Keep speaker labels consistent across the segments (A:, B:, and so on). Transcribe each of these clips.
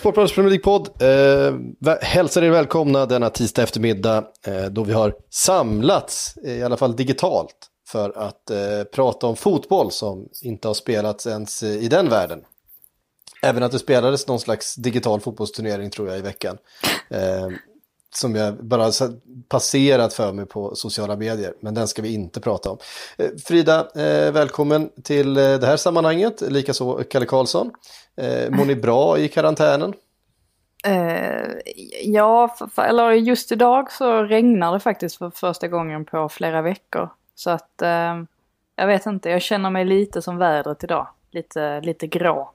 A: Sportbladets Premier League-podd eh, hälsar er välkomna denna tisdag eftermiddag eh, då vi har samlats, eh, i alla fall digitalt, för att eh, prata om fotboll som inte har spelats ens eh, i den världen. Även att det spelades någon slags digital fotbollsturnering tror jag i veckan. Eh, som jag bara passerat för mig på sociala medier, men den ska vi inte prata om. Eh, Frida, eh, välkommen till eh, det här sammanhanget, likaså Kalle Karlsson. Mår ni bra i karantänen?
B: Eh, ja, för, för, eller just idag så regnar det faktiskt för första gången på flera veckor. Så att eh, jag vet inte, jag känner mig lite som vädret idag. Lite, lite grå.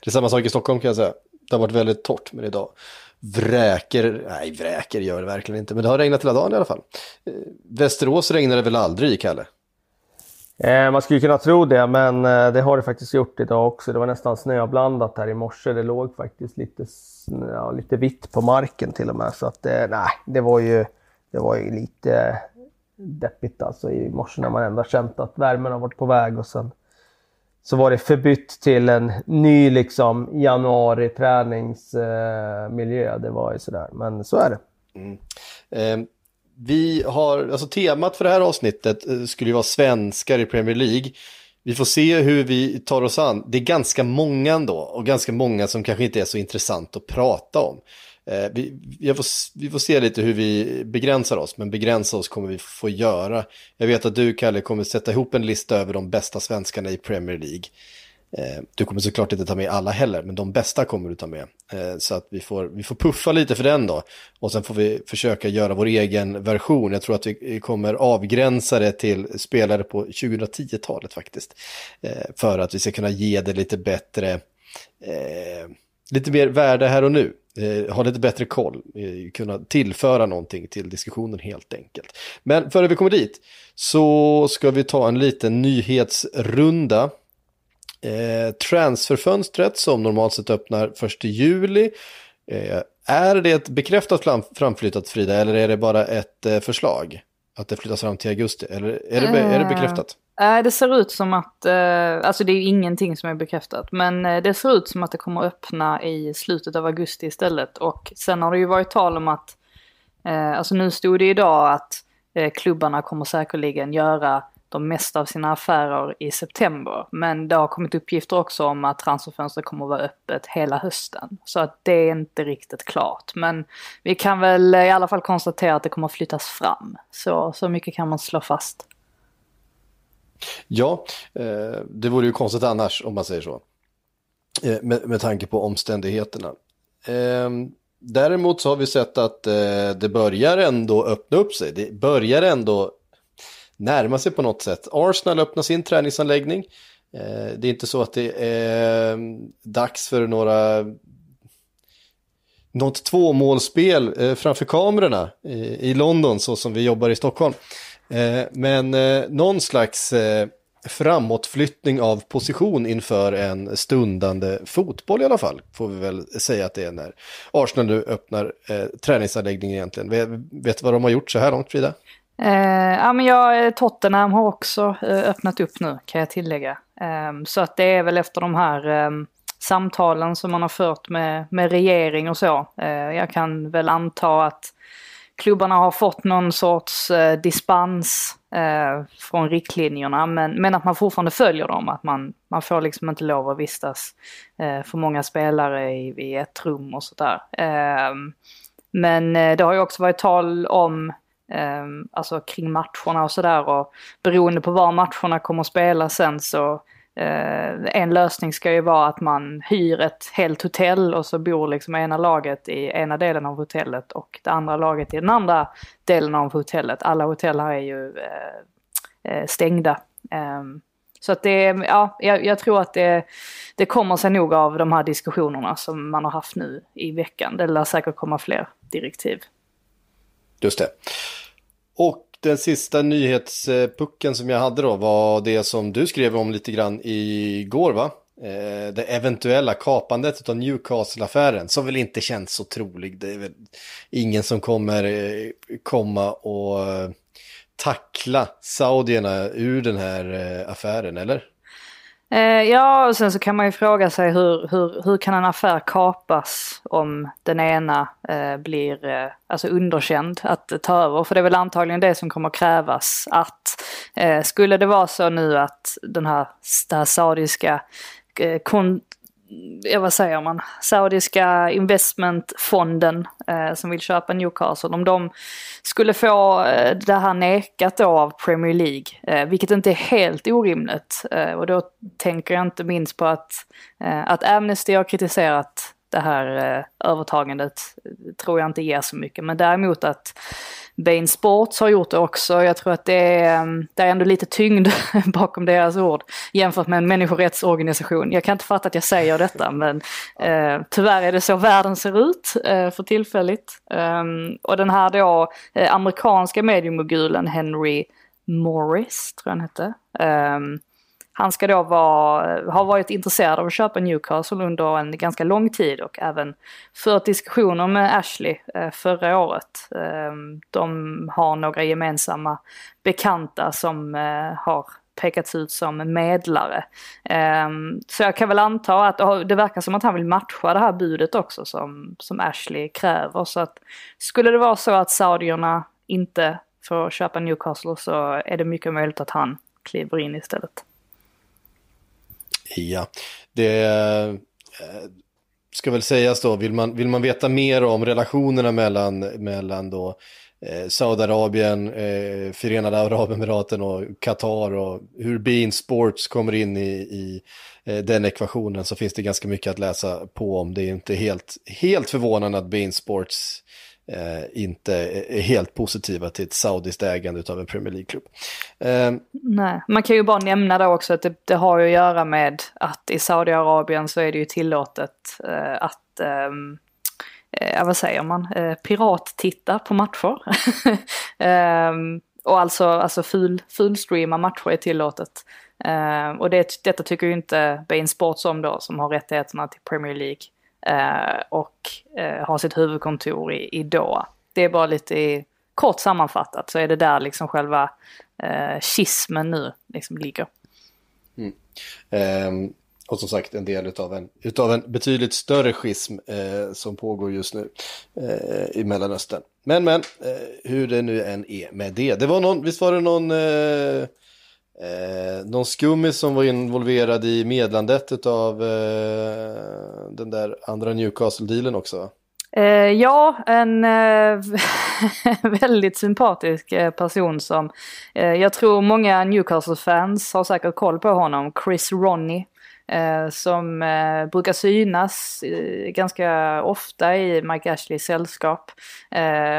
A: Det är samma sak i Stockholm kan jag säga. Det har varit väldigt torrt, men idag vräker, nej vräker gör det verkligen inte, men det har regnat hela dagen i alla fall. Eh, Västerås regnade det väl aldrig, Kalle?
C: Eh, man skulle kunna tro det, men eh, det har det faktiskt gjort idag också. Det var nästan snöblandat här i morse. Det låg faktiskt lite, snö, ja, lite vitt på marken till och med. Så att, eh, nej, det var ju, det var ju lite deppigt alltså i morse när man ändå känt att värmen har varit på väg och sen så var det förbytt till en ny liksom januari träningsmiljö. Eh, det var ju sådär, men så är det.
A: Eh, vi har, alltså temat för det här avsnittet eh, skulle ju vara svenskar i Premier League. Vi får se hur vi tar oss an. Det är ganska många ändå och ganska många som kanske inte är så intressant att prata om. Eh, vi, vi, får, vi får se lite hur vi begränsar oss, men begränsa oss kommer vi få göra. Jag vet att du, Kalle, kommer sätta ihop en lista över de bästa svenskarna i Premier League. Eh, du kommer såklart inte ta med alla heller, men de bästa kommer du ta med. Eh, så att vi får, vi får puffa lite för den då. Och sen får vi försöka göra vår egen version. Jag tror att vi kommer avgränsa det till spelare på 2010-talet faktiskt. För att vi ska kunna ge det lite bättre, lite mer värde här och nu. Eh, Ha lite bättre koll, eh, kunna tillföra någonting till diskussionen helt enkelt. Men före vi kommer dit så ska vi ta en liten nyhetsrunda. Eh, transferfönstret som normalt sett öppnar 1 juli. Eh, är det ett bekräftat framflyttat Frida eller är det bara ett eh, förslag? Att det flyttas fram till augusti? Eller är det, är det
B: Eh.
A: bekräftat?
B: Eh, det ser ut som att, eh, alltså det är ju ingenting som är bekräftat, men eh, det ser ut som att det kommer öppna i slutet av augusti istället. Och sen har det ju varit tal om att, alltså nu stod det idag att klubbarna kommer säkerligen göra de mesta av sina affärer i september. Men det har kommit uppgifter också om att transferfönstret kommer att vara öppet hela hösten. Så att det är inte riktigt klart. Men vi kan väl i alla fall konstatera att det kommer att flyttas fram. Så, så mycket kan man slå fast.
A: Ja, eh, det vore ju konstigt annars om man säger så. Eh, med, med tanke på omständigheterna. Eh, däremot så har vi sett att det börjar ändå öppna upp sig. Det börjar ändå närma sig på något sätt. Arsenal öppnar sin träningsanläggning. Eh, det är inte så att det är eh, dags för några något tvåmålsspel eh, framför kamerorna i, London så som vi jobbar i Stockholm. Men någon slags framåtflyttning av position inför en stundande fotboll i alla fall. Får vi väl säga att det är när Arsenal nu öppnar eh, träningsanläggningen egentligen. Vet du vad de har gjort så här långt Frida?
B: Eh, ja, men jag, eh, Tottenham har också eh, öppnat upp nu kan jag tillägga. Eh, så att det är väl efter de här eh, samtalen som man har fört med, med regering och så. Eh, jag kan väl anta att klubbarna har fått någon sorts eh, dispens eh, från riktlinjerna men, men att man fortfarande följer dem. Att man, man får liksom inte lov att vistas eh, för många spelare i, i ett rum och sådär. Ehm, eh, men det har ju också varit tal om eh, alltså kring matcherna och sådär och beroende på var matcherna kommer att spela sen så eh, en lösning ska ju vara att man hyr ett helt hotell och så bor liksom ena laget i ena delen av hotellet och det andra laget i den andra delen av hotellet. Alla hotell här är ju eh, eh stängda. Eh, Så att det, ja, jag, jag tror att det, det kommer sig nog av de här diskussionerna som man har haft nu i veckan. Det lär säkert komma fler direktiv.
A: Just det. Och den sista nyhetspucken som jag hade då var det som du skrev om lite grann igår va? Eh, det eventuella kapandet av Newcastle-affären som väl inte känns så trolig. Det är väl ingen som kommer eh, komma och eh, tackla saudierna ur den här affären, eller?
B: Eh, ja, och sen så kan man ju fråga sig hur, hur, hur kan en affär kapas om den ena eh, blir eh, alltså underkänd att ta över? För det är väl antagligen det som kommer krävas att eh, skulle det vara så nu att den här, det här saudiska eh, kon, ja, vad säger man, saudiska investmentfonden eh, som vill köpa Newcastle, om de skulle få eh, det här nekat då av Premier League, eh, vilket inte är helt orimligt. Eh, och då tänker jag inte minst på att, eh, att Amnesty har kritiserat det här eh, övertagandet, eh, tror jag inte ger så mycket, men däremot att Bain Sports har gjort det också. Jag tror att det är, eh, det är ändå lite tyngd bakom deras ord jämfört med en människorättsorganisation. Jag kan inte fatta att jag säger detta men eh, tyvärr är det så världen ser ut eh, för tillfället. Um, ehm, och den här då eh, amerikanska mediemogulen Henry Morris, tror jag han hette. Um, han ska då vara, ha varit intresserad av att köpa Newcastle under en ganska lång tid och även fört diskussioner med Ashley eh, förra året. Ehm, de har några gemensamma bekanta som eh, har pekats ut som medlare. Ehm, så jag kan väl anta att det verkar som att han vill matcha det här budet också som, som Ashley kräver. Så att skulle det vara så att saudierna inte får köpa Newcastle så är det mycket möjligt att han kliver in istället.
A: Ja, det eh, ska väl sägas då, vill man, vill man veta mer om relationerna mellan, mellan då eh, Saudiarabien, eh, Förenade Arabemiraten och Qatar och hur Bein Sports kommer in i, i eh, den ekvationen så finns det ganska mycket att läsa på om. Det är inte helt, helt förvånande att Bein Sports eh, inte är helt positiva till ett saudiskt ägande av en Premier League-klubb.
B: Eh, Nej, man kan ju bara nämna då också att det, det har ju att göra med att i Saudiarabien så är det ju tillåtet eh, att ehm, eh, vad säger man, eh, pirattitta på matcher. eh, och alltså, alltså ful, fulstreama matcher är tillåtet. Eh, och det, detta tycker ju inte Bain Sports om då, som har rättigheterna till Premier League. Eh, och eh, har sitt huvudkontor i, i Doha. Det är bara lite i, kort sammanfattat så är det där liksom själva eh, schismen nu liksom ligger.
A: Mm. Um, och som sagt en del utav en, utav en betydligt större schism eh, som pågår just nu eh, i Mellanöstern. Men men, eh, hur det nu än är med det. Det var någon, visst var det någon eh, eh, någon skummis som var involverad i medlandet av eh, den där andra Newcastle-dealen också?
B: Eh, ja, en eh, väldigt sympatisk eh, person som eh, jag tror många Newcastle-fans har säkert koll på honom. Chris Ronnie som eh, brukar synas eh, ganska ofta i Mike Ashleys sällskap.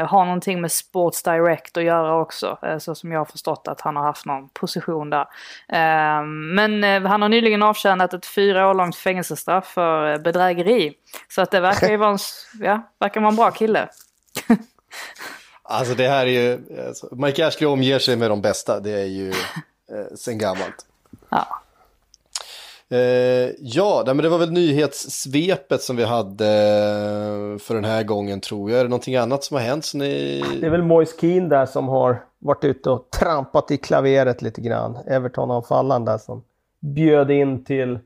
B: har någonting med Sports Direct att göra också, så som jag har förstått att han har haft någon position där. men han har nyligen avtjänat ett fyra år långt fängelsestraff för bedrägeri. Så att det verkar ju vara en, ja, verkar vara en bra kille.
A: Alltså det här är ju, alltså, Mike Ashley omger sig med de bästa, det är ju eh, sen gammalt.
B: Ja.
A: Eh, ja, men det var väl nyhetssvepet som vi hade eh, för den här gången tror jag. Är det någonting annat som har hänt? Så ni...
C: Det är väl Moise Keane där som har varit ute och trampat i klaveret lite grann. Everton-anfallaren där som bjöd in till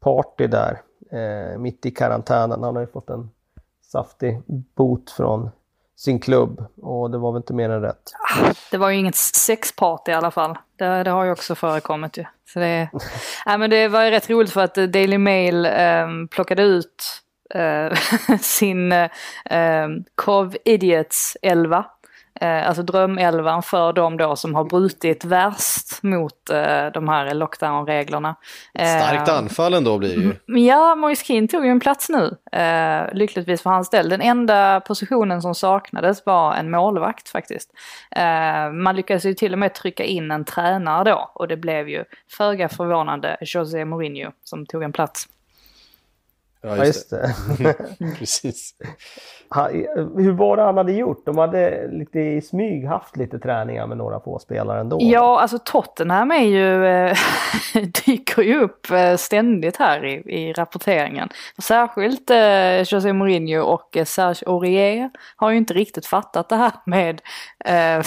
C: party där eh, mitt i karantänen. Han har ju fått en saftig bot från sin klubb och det var väl inte mer än rätt.
B: Det var ju inget sexparty i alla fall. Det, det har ju också förekommit ju. Så det, ja, men det var ju rätt roligt för att Daily Mail eh, plockade ut eh, sin eh, ehm, Cov Idiots 11 Eh, alltså drömelvan för de då som har brutit värst mot eh, de här lockdown-reglerna.
A: Starkt
B: Eh,
A: anfall ändå blir det ju.
B: Ja, Moise Keane tog ju en plats nu. Eh, lyckligtvis för hans del. Den enda positionen som saknades var en målvakt faktiskt. Eh, man lyckades ju till och med trycka in en tränare då. Och det blev ju föga förvånande José Mourinho som tog en plats.
A: Ja,
C: Ja,
A: just
C: just
A: det.
C: det.
A: Precis.
C: Hur var det han hade gjort? De hade lite i smyg haft lite träningar med några få spelare ändå.
B: Ja, alltså Tottenham är ju, eh, dyker ju upp eh, ständigt här i, i rapporteringen. Särskilt eh, José Mourinho och eh, Serge Aurier har ju inte riktigt fattat det här med eh,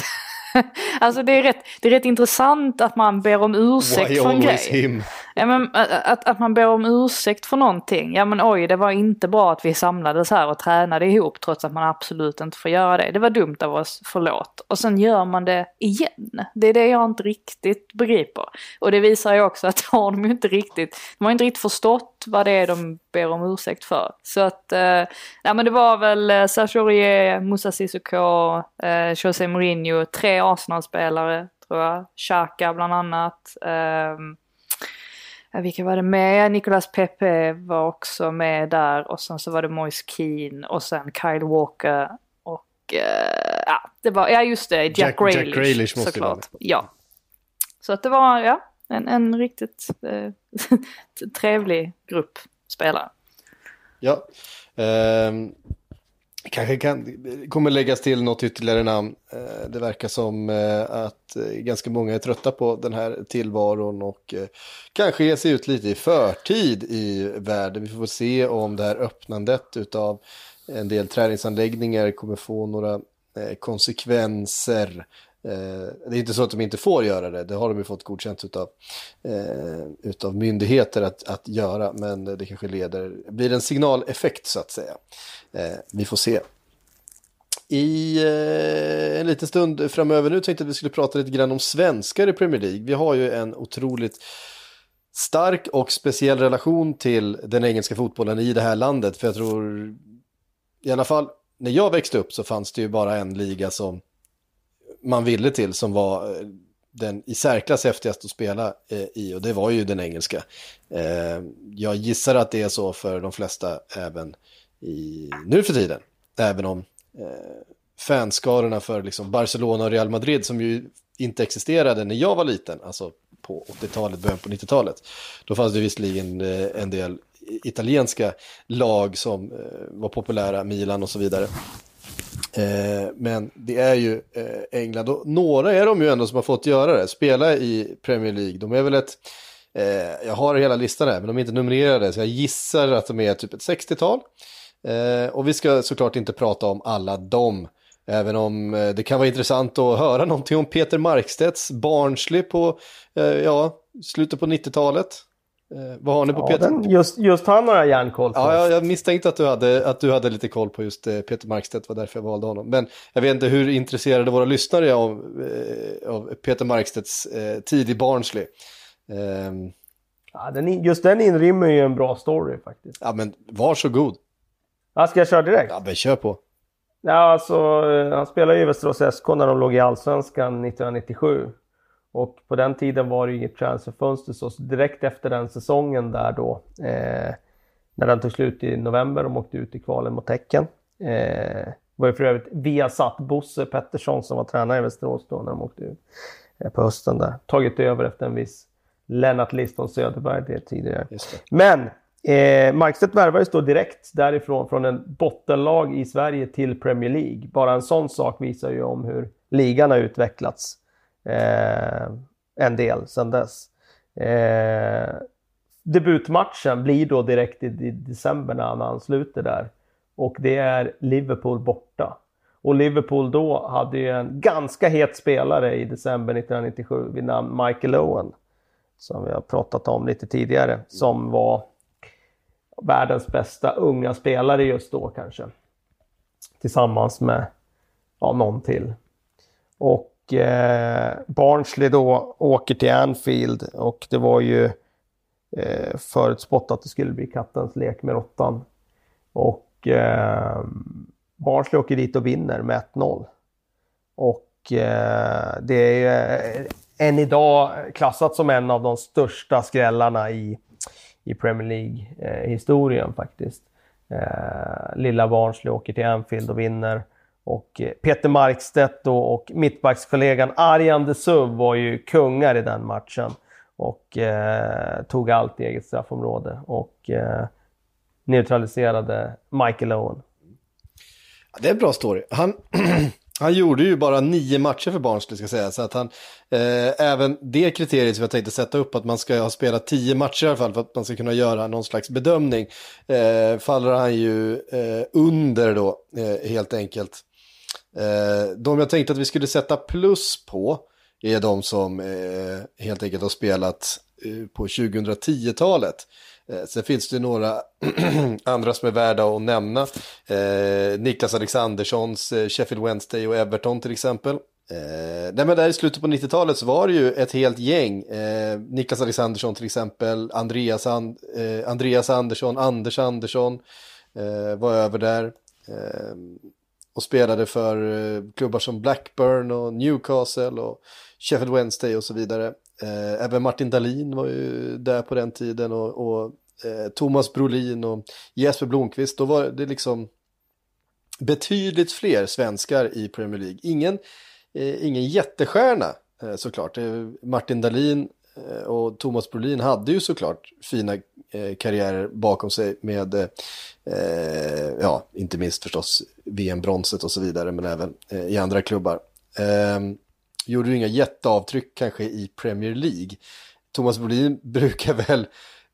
B: Alltså det är, rätt, det är rätt intressant att man ber om ursäkt
A: Why
B: för en grej.
A: him?
B: Ja, men, att, att, man ber om ursäkt för någonting. Ja men oj, det var inte bra att vi samlades här och tränade ihop trots att man absolut inte får göra det. Det var dumt av oss, förlåt. Och sen gör man det igen. Det är det jag inte riktigt begriper. Och det visar ju också att har de inte riktigt, de har inte riktigt förstått vad det är de ber om ursäkt för. Så att, eh, ja men det var väl eh, Serge Aurier, Moussa Sissoko, eh, José Mourinho, tre Arsenal-spelare tror jag. Xhaka bland annat. Ja, vilka var det med? Nicolas Pepe var också med där och sen så var det Moise Keane och sen Kyle Walker och eh, ja, det var, ja just det, Jack,
A: Jack- Jack
B: Grealish,
A: Grealish måste
B: såklart. Ja. Så att det var, ja, en, en riktigt eh, trevlig grupp spelare.
A: Ja. Ehm, kanske kan, kommer läggas till något ytterligare namn. Eh, det verkar som eh, att eh, ganska många är trötta på den här tillvaron och eh, kanske ger sig ut lite i förtid i världen. Vi får väl se om det här öppnandet utav en del träningsanläggningar kommer få några eh, konsekvenser. Eh, det är inte så att de inte får göra det, det har de ju fått godkänt utav, eh, utav myndigheter att, att göra, men det kanske leder, blir en signaleffekt så att säga. Eh, vi får se. I eh, en liten stund framöver nu tänkte jag att vi skulle prata lite grann om svenskar i Premier League. Vi har ju en otroligt stark och speciell relation till den engelska fotbollen i det här landet. För jag tror, i alla fall när jag växte upp så fanns det ju bara en liga som man ville till som var eh, den i särklass häftigaste att spela eh, i och det var ju den engelska. Eh, jag gissar att det är så för de flesta även i, nu för tiden. Även om eh, fanskarorna för liksom Barcelona och Real Madrid som ju inte existerade när jag var liten, alltså på 80-talet, början på 90-talet. Då fanns det visserligen eh, en del italienska lag som eh, var populära, Milan och så vidare. Eh, men det är ju eh, England och några är de ju ändå som har fått göra det, spela i Premier League. De är väl ett, eh, jag har hela listan här men de är inte numrerade så jag gissar att de är typ ett 60-tal. Eh, och vi ska såklart inte prata om alla dem. Även om eh, det kan vara intressant att höra någonting om Peter Markstedts Barnsley på, eh, ja, slutet på 90-talet. Eh, vad har ni på
C: Ja,
A: Peter?
C: den, just, just han har jag järnkoll på.
A: Ja, jag, jag misstänkte att du, hade, att du hade lite koll på just eh, Peter Markstedt, var därför jag valde honom. Men jag vet inte hur intresserade våra lyssnare är av, eh, av Peter Markstedts eh, tid i Barnsley. Ehm,
C: Ja, den, just den inrymmer ju en bra story faktiskt.
A: ja, men varsågod.
C: Ja, ska jag köra direkt?
A: Ja, men kör på.
C: Ja, alltså, eh, han spelade ju i Västerås SK när de låg i Allsvenskan 1997. Och på den tiden var det ju inget transferfönster så direkt efter den säsongen där då, eh, när den tog slut i november, de åkte ut i kvalen mot Häcken. Eh, var ju för övrigt Viasat Bosse Pettersson som var tränare i Västerås då när de åkte ut eh, på hösten där. Tagit över efter en viss Lennart Liston Söderberg det tidigare.
A: Det.
C: Men eh, Markstedt värvades då direkt därifrån från en bottenlag i Sverige till Premier League. Bara en sån sak visar ju om hur ligan har utvecklats eh, en del sedan dess. Eh, debutmatchen blir då direkt i, i december när han ansluter där. Och det är Liverpool borta. Och Liverpool då hade ju en ganska het spelare i december 1997 vid namn Michael Owen. Som vi har pratat om lite tidigare. Som var världens bästa unga spelare just då kanske. Tillsammans med ja, någon till. Och eh, Barnsley då åker till Anfield och det var ju eh, förutspått att det skulle bli kattens lek med råttan. Och eh, Barnsley åker dit och vinner med 1-0. Och eh, det är eh, än idag klassat som en av de största skrällarna i, i Premier League-historien eh, faktiskt. Eh, lilla Barnsley åker till Anfield och vinner. Och eh, Peter Markstedt då, och mittbackskollegan Arjan de Suv var ju kungar i den matchen. Och eh, tog allt i eget straffområde och eh, neutraliserade Michael Owen.
A: Det är en bra story. Han, han gjorde ju bara nio matcher för Barnsley ska säga. Så att han, eh, även det kriteriet som jag tänkte sätta upp, att man ska ha spelat tio matcher i alla fall för att man ska kunna göra någon slags bedömning, eh, faller han ju eh, under då, eh, helt enkelt. Eh, de jag tänkte att vi skulle sätta plus på är de som eh, helt enkelt har spelat eh, på 2010-talet. Eh, sen finns det några andra som är värda att nämna. Eh, Niklas Alexanderssons eh, Sheffield Wednesday och Everton till exempel. Eh, nej men där i slutet på 90-talet så var det ju ett helt gäng. Eh, Niklas Alexandersson till exempel, Andreas, And eh, Andreas Andersson, Anders Andersson eh, var över där. Eh, och spelade för eh, klubbar som Blackburn och Newcastle och Sheffield Wednesday och så vidare. Eh, även Martin Dahlin var ju där på den tiden och, och eh, Thomas Brolin och Jesper Blomqvist. Då var det liksom betydligt fler svenskar i Premier League. Ingen, ingen jättestjärna såklart. Martin Dahlin Eh, och Thomas Brolin hade ju såklart fina eh, karriärer bakom sig med, eh, eh, ja, inte minst förstås VM-bronset och så vidare, men även i andra klubbar. Eh, gjorde ju inga jätteavtryck kanske i Premier League. Thomas Brolin brukar väl,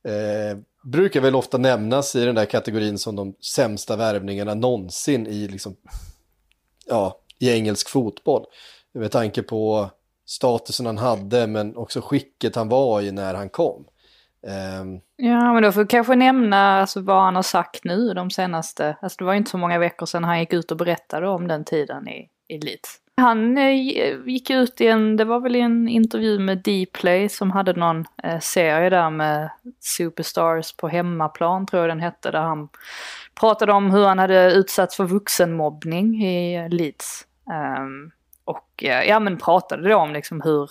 A: eh, brukar väl ofta nämnas i den där kategorin som de sämsta värvningarna någonsin i, liksom, ja, i engelsk fotboll. Med tanke på statusen han hade men också skicket han var i när han kom.
B: Um... Ja, men då får vi kanske nämna alltså, vad han har sagt nu de senaste, alltså det var inte så många veckor sedan han gick ut och berättade om den tiden i, i Leeds. Han eh, gick ut i en, det var väl i en intervju med Dplay som hade någon eh, serie där med Superstars på hemmaplan tror jag den hette. Där han pratade om hur han hade utsatts för vuxenmobbning i eh, Leeds. Um, och eh, ja men pratade då om liksom hur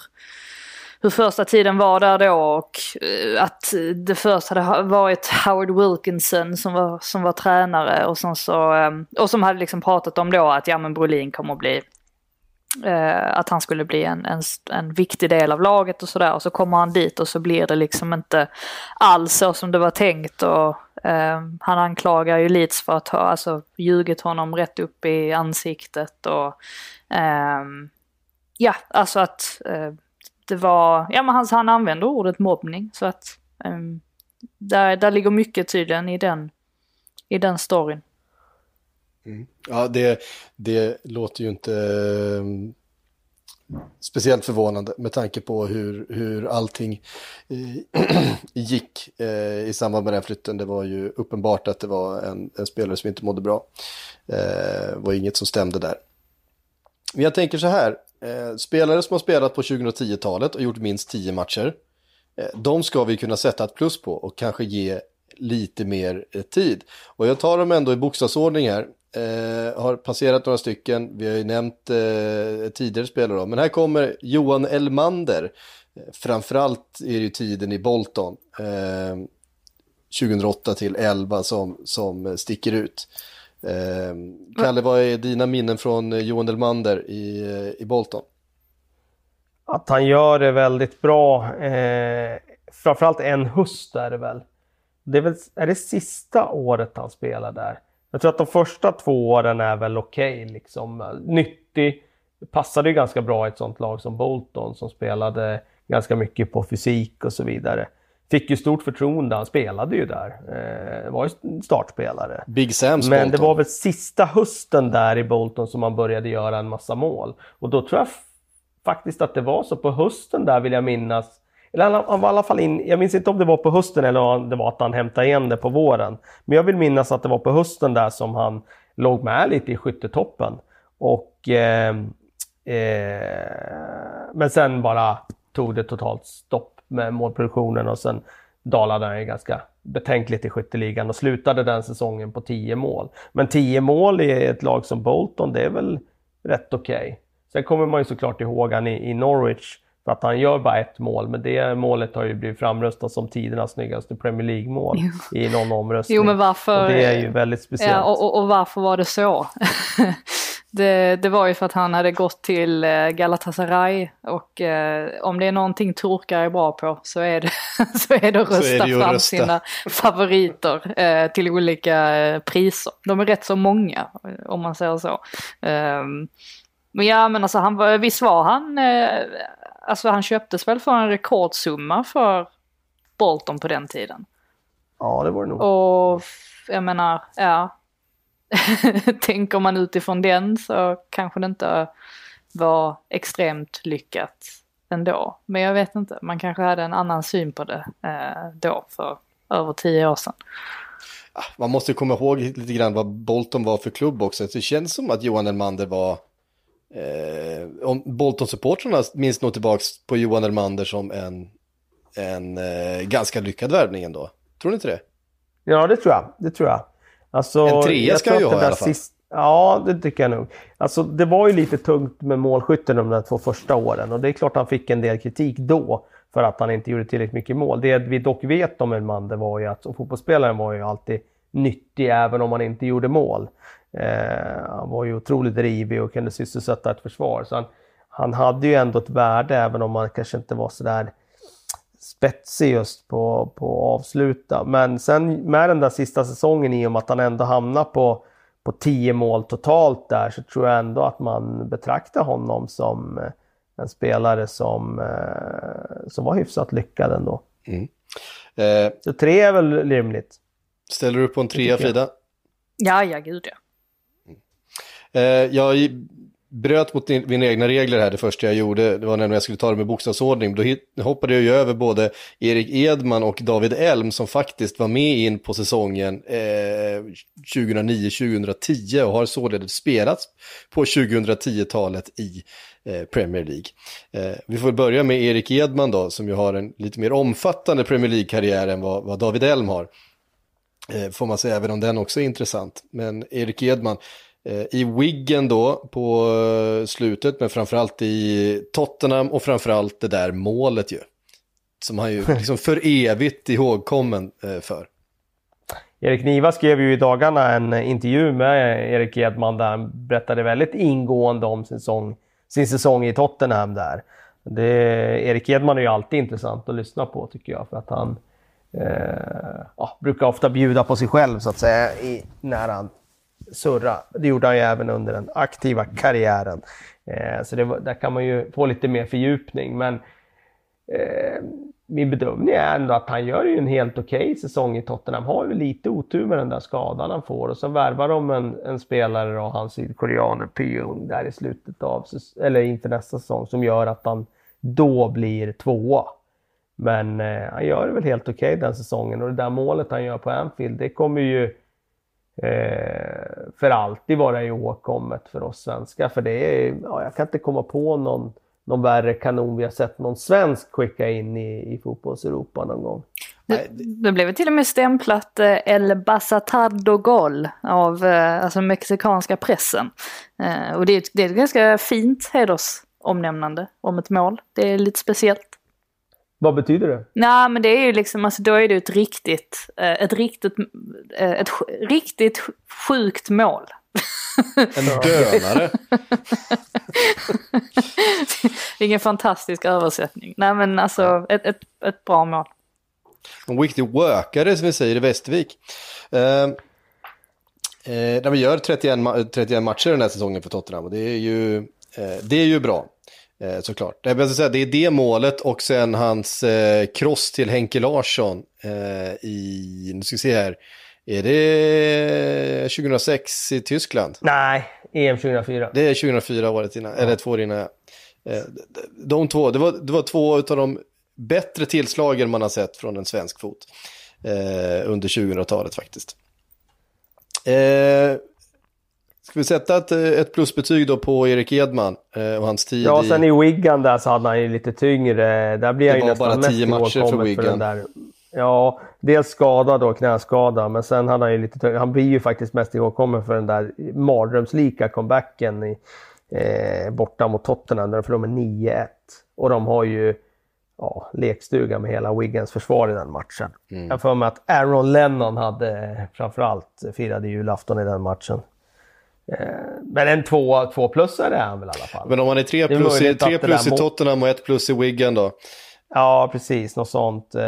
B: hur första tiden var där då och eh, att det först hade varit Howard Wilkinson som var, som var tränare och, som så, ehm, och som hade liksom pratat om då att ja men Brolin kommer att bli Eh, att han skulle bli en, en, en viktig del av laget och sådär. Och så kommer han dit och så blir det liksom inte alls så som det var tänkt. Och, Ehm, han anklagar ju Leeds för att ha alltså, ljugit honom rätt upp i ansiktet. Och, um, ja, alltså att uh, det var, ja men han, han använder ordet mobbning. Så att um, där, där ligger mycket tydligen i den, i den storyn.
A: Mm. Ja, det, det låter ju inte speciellt förvånande med tanke på hur, hur allting eh, gick eh, i samband med den flytten. Det var ju uppenbart att det var en, en spelare som inte mådde bra. Det var inget som stämde där. Men jag tänker så här, eh, spelare som har spelat på 2010-talet och gjort minst 10 matcher, eh, de ska vi kunna sätta ett plus på och kanske ge lite mer tid. Och jag tar dem ändå i bokstavsordning här. Eh, har passerat några stycken, vi har ju nämnt eh, tidigare spelare då. Men här kommer Johan Elmander. Eh, framförallt är det ju tiden i Bolton. Eh, 2008 till 11 som, som sticker ut. Eh, Kalle, vad är dina minnen från eh, Johan Elmander i, i Bolton?
C: Att han gör det väldigt bra. Eh, framförallt en höst är det väl. Det är, väl, är det sista året han spelar där? Jag tror att de första två åren är väl okej. Okay, liksom. Nyttig. Passade ju ganska bra i ett sånt lag som Bolton som spelade ganska mycket på fysik och så vidare. Fick ju stort förtroende, han spelade ju där. Eh, var ju startspelare.
A: Big Sams
C: Men Bolton. det var väl sista hösten där i Bolton som han började göra en massa mål. Och då tror jag faktiskt att det var så på hösten där vill jag minnas eller han var i alla fall in, jag minns inte om det var på hösten eller om det var att han hämtade igen det på våren. Men jag vill minnas att det var på hösten där som han låg med lite i skyttetoppen. Och, eh, eh, men sen bara tog det totalt stopp med målproduktionen och sen dalade han ju ganska betänkligt i skytteligan och slutade den säsongen på 10 mål. Men 10 mål i ett lag som Bolton, det är väl rätt okej. Okay. Sen kommer man ju såklart ihåg han i, i Norwich för att han gör bara ett mål, men det målet har ju blivit framröstat som tidernas snyggaste Premier League-mål i någon omröstning.
B: Jo, men varför...
C: Och det är ju väldigt speciellt.
B: Ja, och, och, och varför var det så? det, det, var ju för att han hade gått till eh, Galatasaray och eh, om det är någonting turkar är bra på så är det, så är det att rösta det fram rösta. sina favoriter eh, till olika eh, priser. De är rätt så många om man säger så. Um, men ja, men alltså han, visst var han, eh, alltså han köptes väl för en rekordsumma för Bolton på den tiden.
C: Ja, det var det nog.
B: Och jag menar, ja. Tänker man utifrån den så kanske det inte var extremt lyckat ändå. Men jag vet inte, man kanske hade en annan syn på det eh, då för över tio år sedan.
A: Man måste komma ihåg lite grann vad Bolton var för klubb också. Det känns som att Johan Elmander var Eh, om Bolton-supportrarna minns nog tillbaka på Johan Elmander som en, en eh, ganska lyckad värvning ändå. Tror ni inte det?
C: Ja, det tror jag. Det tror jag. Alltså,
A: en trea ska han ju ha i alla fall. Sist...
C: Ja, det tycker jag nog. Alltså, det var ju lite tungt med målskytten de där två första åren och det är klart han fick en del kritik då för att han inte gjorde tillräckligt mycket mål. Det vi dock vet om Elmander var ju att som fotbollsspelare var ju alltid nyttig även om han inte gjorde mål. Eh, han var ju otroligt drivig och kunde sysselsätta ett försvar. Så han, han hade ju ändå ett värde även om han kanske inte var sådär spetsig just på, på att avsluta. Men sen med den där sista säsongen i och med att han ändå hamnar på, på tio mål totalt där så tror jag ändå att man betraktar honom som en spelare som, eh, som var hyfsat lyckad ändå. Mm. Eh, så tre är väl rimligt.
A: Ställer du upp på en trea Frida?
B: Ja, ja gud ja.
A: Eh, jag bröt mot mina egna regler här det första jag gjorde. Det var när jag skulle ta det med bokstavsordning. Då hoppade jag ju över både Erik Edman och David Elm som faktiskt var med in på säsongen eh, 2009-2010 och har således spelats på 2010-talet i eh, Premier League. Eh, vi får börja med Erik Edman då, som ju har en lite mer omfattande Premier League-karriär än vad, vad David Elm har. Eh, får man säga, även om den också är intressant. Men Erik Edman, i Wiggen då på eh, slutet, men framförallt i Tottenham och framförallt det där målet ju. Som han ju liksom för evigt ihågkommen eh, för.
C: Erik Niva skrev ju i dagarna en intervju med Erik Edman där han berättade väldigt ingående om sin säsong, sin säsong i Tottenham där. Det, Erik Edman är ju alltid intressant att lyssna på tycker jag för att han eh, ja, brukar ofta bjuda på sig själv så att säga i, när han surra. Det gjorde han ju även under den aktiva karriären. Eh, så det, där kan man ju få lite mer fördjupning. Men eh, min bedömning är ändå att han gör ju en helt okej okay säsong i Tottenham. Har ju lite otur med den där skadan han får och så värvar de en, en spelare då, han sydkoreaner Pyung där i slutet av, eller inför nästa säsong som gör att han då blir tvåa. Men eh, han gör det väl helt okej okay den säsongen och det där målet han gör på Anfield det kommer ju eh, för alltid vara ihågkommet för oss svenskar. För det är, ja, jag kan inte komma på någon, någon värre kanon vi har sett någon svensk skicka in i, i fotbolls-Europa någon gång.
B: Det, det blev till och med stämplat eh, El Basatado Gol av eh, alltså mexikanska pressen. Eh, och det är, det är ett ganska fint hedersomnämnande om ett mål. Det är lite speciellt.
C: Vad betyder det?
B: Nej men det är ju liksom, alltså då är det ett riktigt, eh, ett riktigt, eh, ett riktigt sjukt mål.
A: En dönare.
B: Ingen fantastisk översättning. Nej men alltså ett, ett, ett bra mål.
A: En riktig workare som vi säger i Västervik. Uh, uh, när vi gör 31, 31 matcher den här säsongen för Tottenham och det är ju, uh, det är ju bra. Eh, såklart. Jag vill säga, det är det målet och sen hans eh, cross till Henke Larsson eh, i, nu ska vi se här, är det 2006 i Tyskland?
C: Nej, EM 2004.
A: Det är 2004 året innan, ja. eller två år innan. Eh, de två, det var, det var två av de bättre tillslagen man har sett från en svensk fot eh, under 2000-talet faktiskt. Eh, Ska vi sätta ett, ett plusbetyg då på Erik Edman eh, och hans tid
C: Ja, sen i Wigan där så hade han ju lite tyngre. Där blir han ju nästan mest tio matcher för Wigan. För den där. Ja, dels skada då, knäskada, men sen hade han ju lite tyngre. Han blir ju faktiskt mest ihågkommen för den där mardrömslika comebacken i, eh, borta mot Tottenham där de förlorade med 9-1. Och de har ju ja, lekstuga med hela Wiggins försvar i den matchen. Mm. Jag får mig att Aaron Lennon hade framförallt firade julafton i den matchen. Eh, men en två, två plusare är han väl i alla fall.
A: Men om man är tre plus, är tre plus i Tottenham och ett plus i Wigan då?
C: Ja, precis. Något sånt. Eh,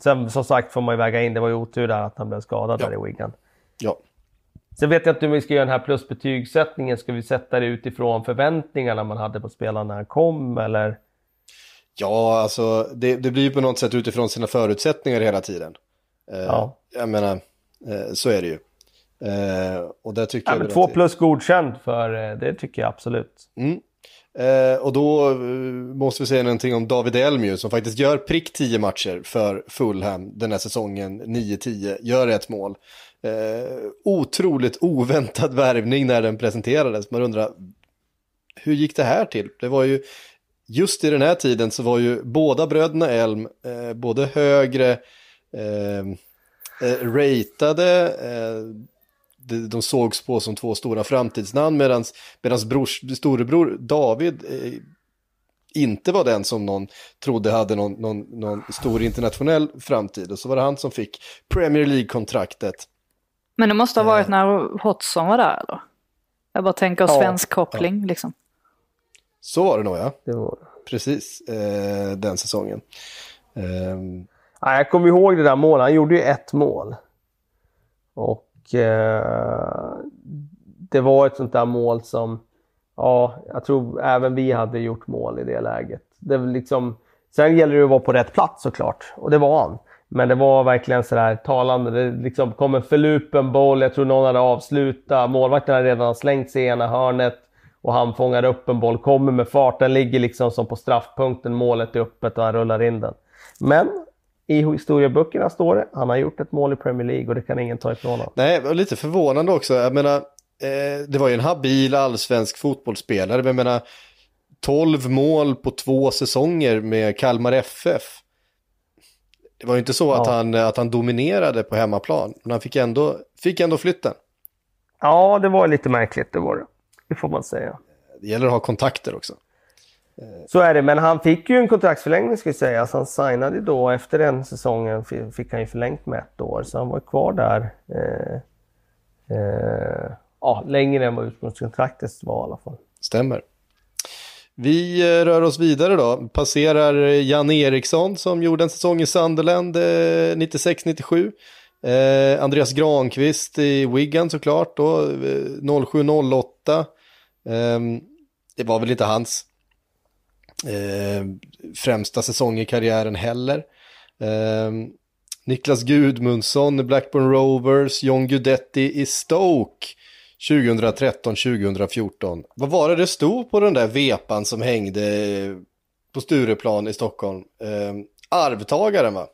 C: sen som sagt får man ju väga in, det var ju otur där att han blev skadad ja. där i Wigan.
A: Ja.
C: Sen vet jag inte om vi ska göra den här plusbetygssättningen. Ska vi sätta det utifrån förväntningarna man hade på spelarna när han kom eller?
A: Ja, alltså det, det blir ju på något sätt utifrån sina förutsättningar hela tiden. Eh, ja. Jag menar, så är det ju. Eh, och där tycker ja,
C: jag två plus godkänd för eh, det tycker jag absolut.
A: Mm. Eh, och då eh, måste vi säga någonting om David Elmju som faktiskt gör prick 10 matcher för Fulham den här säsongen, 9-10, gör ett mål. Eh, otroligt oväntad värvning när den presenterades. Man undrar, hur gick det här till? Det var ju, just i den här tiden så var ju båda bröderna Elm, eh, både högre, eh, eh ratade, de sågs på som två stora framtidsnamn medan storebror David eh, inte var den som någon trodde hade någon, någon, någon, stor internationell framtid. Och så var det han som fick Premier League-kontraktet.
B: Men det måste ha varit eh. när Hodgson var där eller? Jag bara tänker ja, svensk koppling ja. liksom.
A: Så var det nog ja. Det var Precis, eh, den säsongen.
C: Eh. Ja, jag kommer ihåg det där målet, han gjorde ju ett mål. Och eh, det var ett sånt där mål som, ja, jag tror även vi hade gjort mål i det läget. Det liksom, sen gäller det att vara på rätt plats såklart, och det var han. Men det var verkligen sådär talande. Det liksom kom en förlupen boll, jag tror någon hade avslutat, målvakten hade redan slängt sig i ena hörnet och han fångar upp en boll, kommer med fart, den ligger liksom som på straffpunkten, målet är öppet och han rullar in den. Men i historieböckerna står det, han har gjort ett mål i Premier League och det kan ingen ta ifrån honom.
A: Nej, och lite förvånande också. Jag menar, eh, det var ju en habil allsvensk fotbollsspelare, men jag menar, 12 mål på två säsonger med Kalmar FF. Det var ju inte så ja. att, han, att han dominerade på hemmaplan, men han fick ändå, fick ändå flytten.
C: Ja, det var lite märkligt, det var det. Det får man säga.
A: Det gäller att ha kontakter också.
C: Eh, så är det, men han fick ju en kontraktsförlängning ska jag säga. Så han signade då efter den säsongen fick han ju förlängt med ett år. Så han var kvar där eh, eh, ja, längre än vad ursprungskontraktet var i alla fall.
A: Stämmer. Vi eh, rör oss vidare då. Passerar eh, Jan Eriksson som gjorde en säsong i Sunderland eh, 96-97. Eh, Andreas Granqvist i Wigan såklart då, 07-08. Eh, ehm, det var väl inte hans eh, främsta säsong i karriären heller. Eh, Niklas Gudmundsson i Blackburn Rovers, John Guidetti i Stoke 2013-2014. Vad var det det stod på den där vepan som hängde på Stureplan i Stockholm? Eh, arvtagaren va?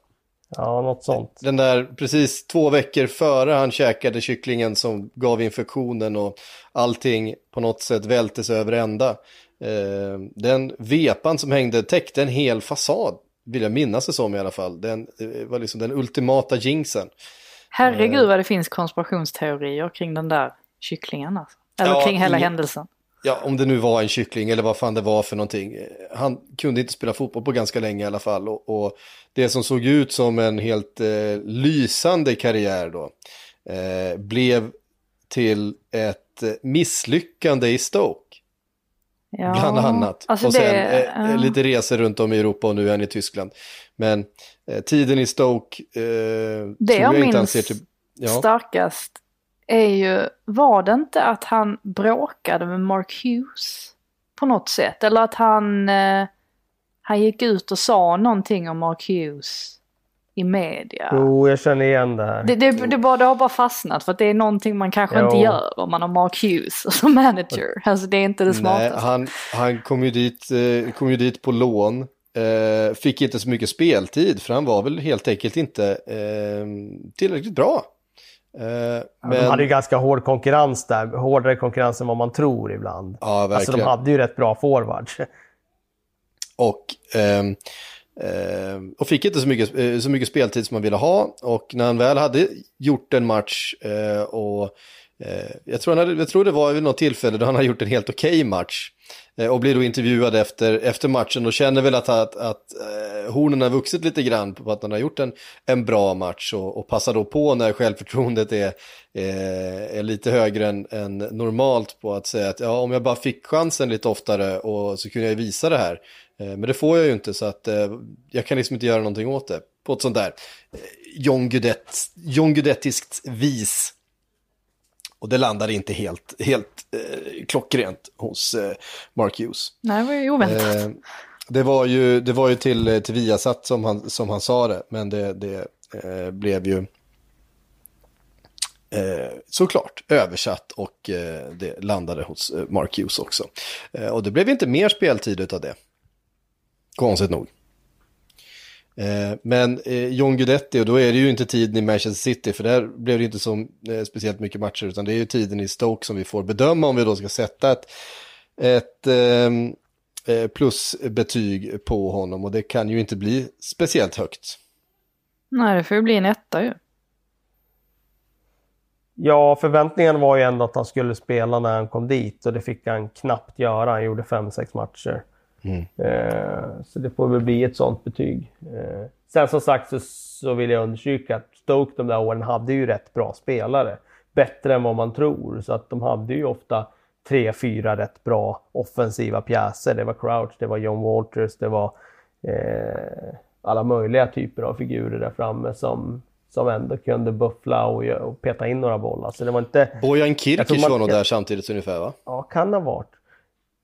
C: Ja, något sånt.
A: Den där precis två veckor före han käkade kycklingen som gav infektionen och allting på något sätt vältes över ända. Eh, den vepan som hängde täckte en hel fasad, vill jag minnas det som i alla fall. Den eh, var liksom den ultimata jinxen.
B: Herregud eh. vad det finns konspirationsteorier kring den där kycklingen alltså. Eller ja, kring hela händelsen.
A: Ja, om det nu var en kyckling eller vad fan det var för någonting. Han kunde inte spela fotboll på ganska länge i alla fall. Och, och det som såg ut som en helt lysande karriär då blev till ett misslyckande i Stoke. Ja, bland annat. Alltså och sen det, eh, lite resor runt om i Europa och nu är han i Tyskland. Men eh, tiden i Stoke, eh,
B: det jag, jag minns till, ja. starkast är ju, var det inte att han bråkade med Mark Hughes på något sätt? Eller att han, eh, han gick ut och sa någonting om Mark Hughes i media.
C: Jo, jag känner igen det här.
B: Det, det, det, bara, det har bara fastnat för att det är någonting man kanske jo. inte gör om man har Mark Hughes som manager. Alltså det är inte det smartaste.
A: Nej, han, han kom, ju dit, eh, kom ju dit på lån. Eh, fick inte så mycket speltid för han var väl helt enkelt inte eh, tillräckligt bra.
C: Eh, men... De hade ju ganska hård konkurrens där, hårdare konkurrens än vad man tror ibland.
A: Ja, verkligen.
C: Alltså de hade ju rätt bra forwards.
A: Och ehm, Eh, och fick inte så mycket, eh, så mycket speltid som man ville ha. Och när han väl hade gjort en match eh, och Eh, jag, tror han hade, jag tror det var vid något tillfälle då han har gjort en helt okej okay match. Eh, och blir då intervjuad efter, efter matchen och känner väl att, att, att eh, hornen har vuxit lite grann på att han har gjort en, en bra match och, och passar då på när självförtroendet är, eh, är lite högre än, än, normalt på att säga att ja, om jag bara fick chansen lite oftare och så kunde jag visa det här. Eh, men det får jag ju inte så att eh, jag kan liksom inte göra någonting åt det. På ett sånt där eh, John, Gudett, John Gudettiskt vis. Och det landade inte helt, helt eh, klockrent hos eh, Mark Hughes.
B: Nej, det var ju oväntat. Eh,
A: det var ju, det var ju till, till Viasat som han, som han sa det, men det, det eh, blev ju såklart översatt och det landade hos Mark Hughes också. och det blev inte mer speltid av det. Konstigt nog. Eh, men eh, John Guidetti, och då är det ju inte tiden i Manchester City, för där blev det inte så eh, speciellt mycket matcher, utan det är ju tiden i Stoke som vi får bedöma om vi då ska sätta ett, ett ehm, plusbetyg på honom, och det kan ju inte bli speciellt högt.
B: Nej, det får ju bli en etta ju.
C: Ja, förväntningen var ju ändå att han skulle spela när han kom dit och det fick han knappt göra. Han gjorde fem, sex matcher. Mm. Eh, så det får väl bli ett sånt betyg. Eh, sen som sagt så, så vill jag understryka att Stoke de där åren hade ju rätt bra spelare. Bättre än vad man tror. Så att de hade ju ofta tre, fyra rätt bra offensiva pjäser. Det var Crouch, det var John Walters, det var eh, alla möjliga typer av figurer där framme som, som ändå kunde buffla och, och peta in några bollar. Så det var inte...
A: Bojan Kirkic var nog där samtidigt ungefär va?
C: Ja, kan ha varit.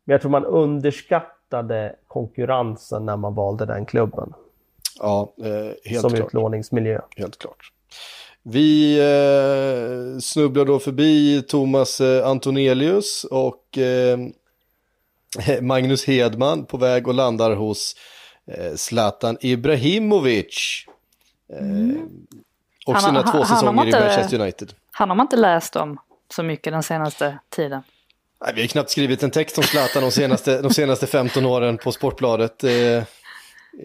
C: Men jag tror man underskattar beaktade konkurrensen när man valde den klubben.
A: Ja, eh, helt
C: Som
A: klart.
C: utlåningsmiljö.
A: Helt klart. Vi eh, snubblar då förbi Thomas eh, Antonelius och eh, Magnus Hedman på väg och landar hos eh, Zlatan Ibrahimovic. Eh, mm. Och han, sina två säsonger inte, i Manchester United.
B: Han har man inte läst om så mycket den senaste tiden.
A: Nej, vi har knappt skrivit en text om Zlatan de senaste, de senaste 15 åren på Sportbladet. Eh,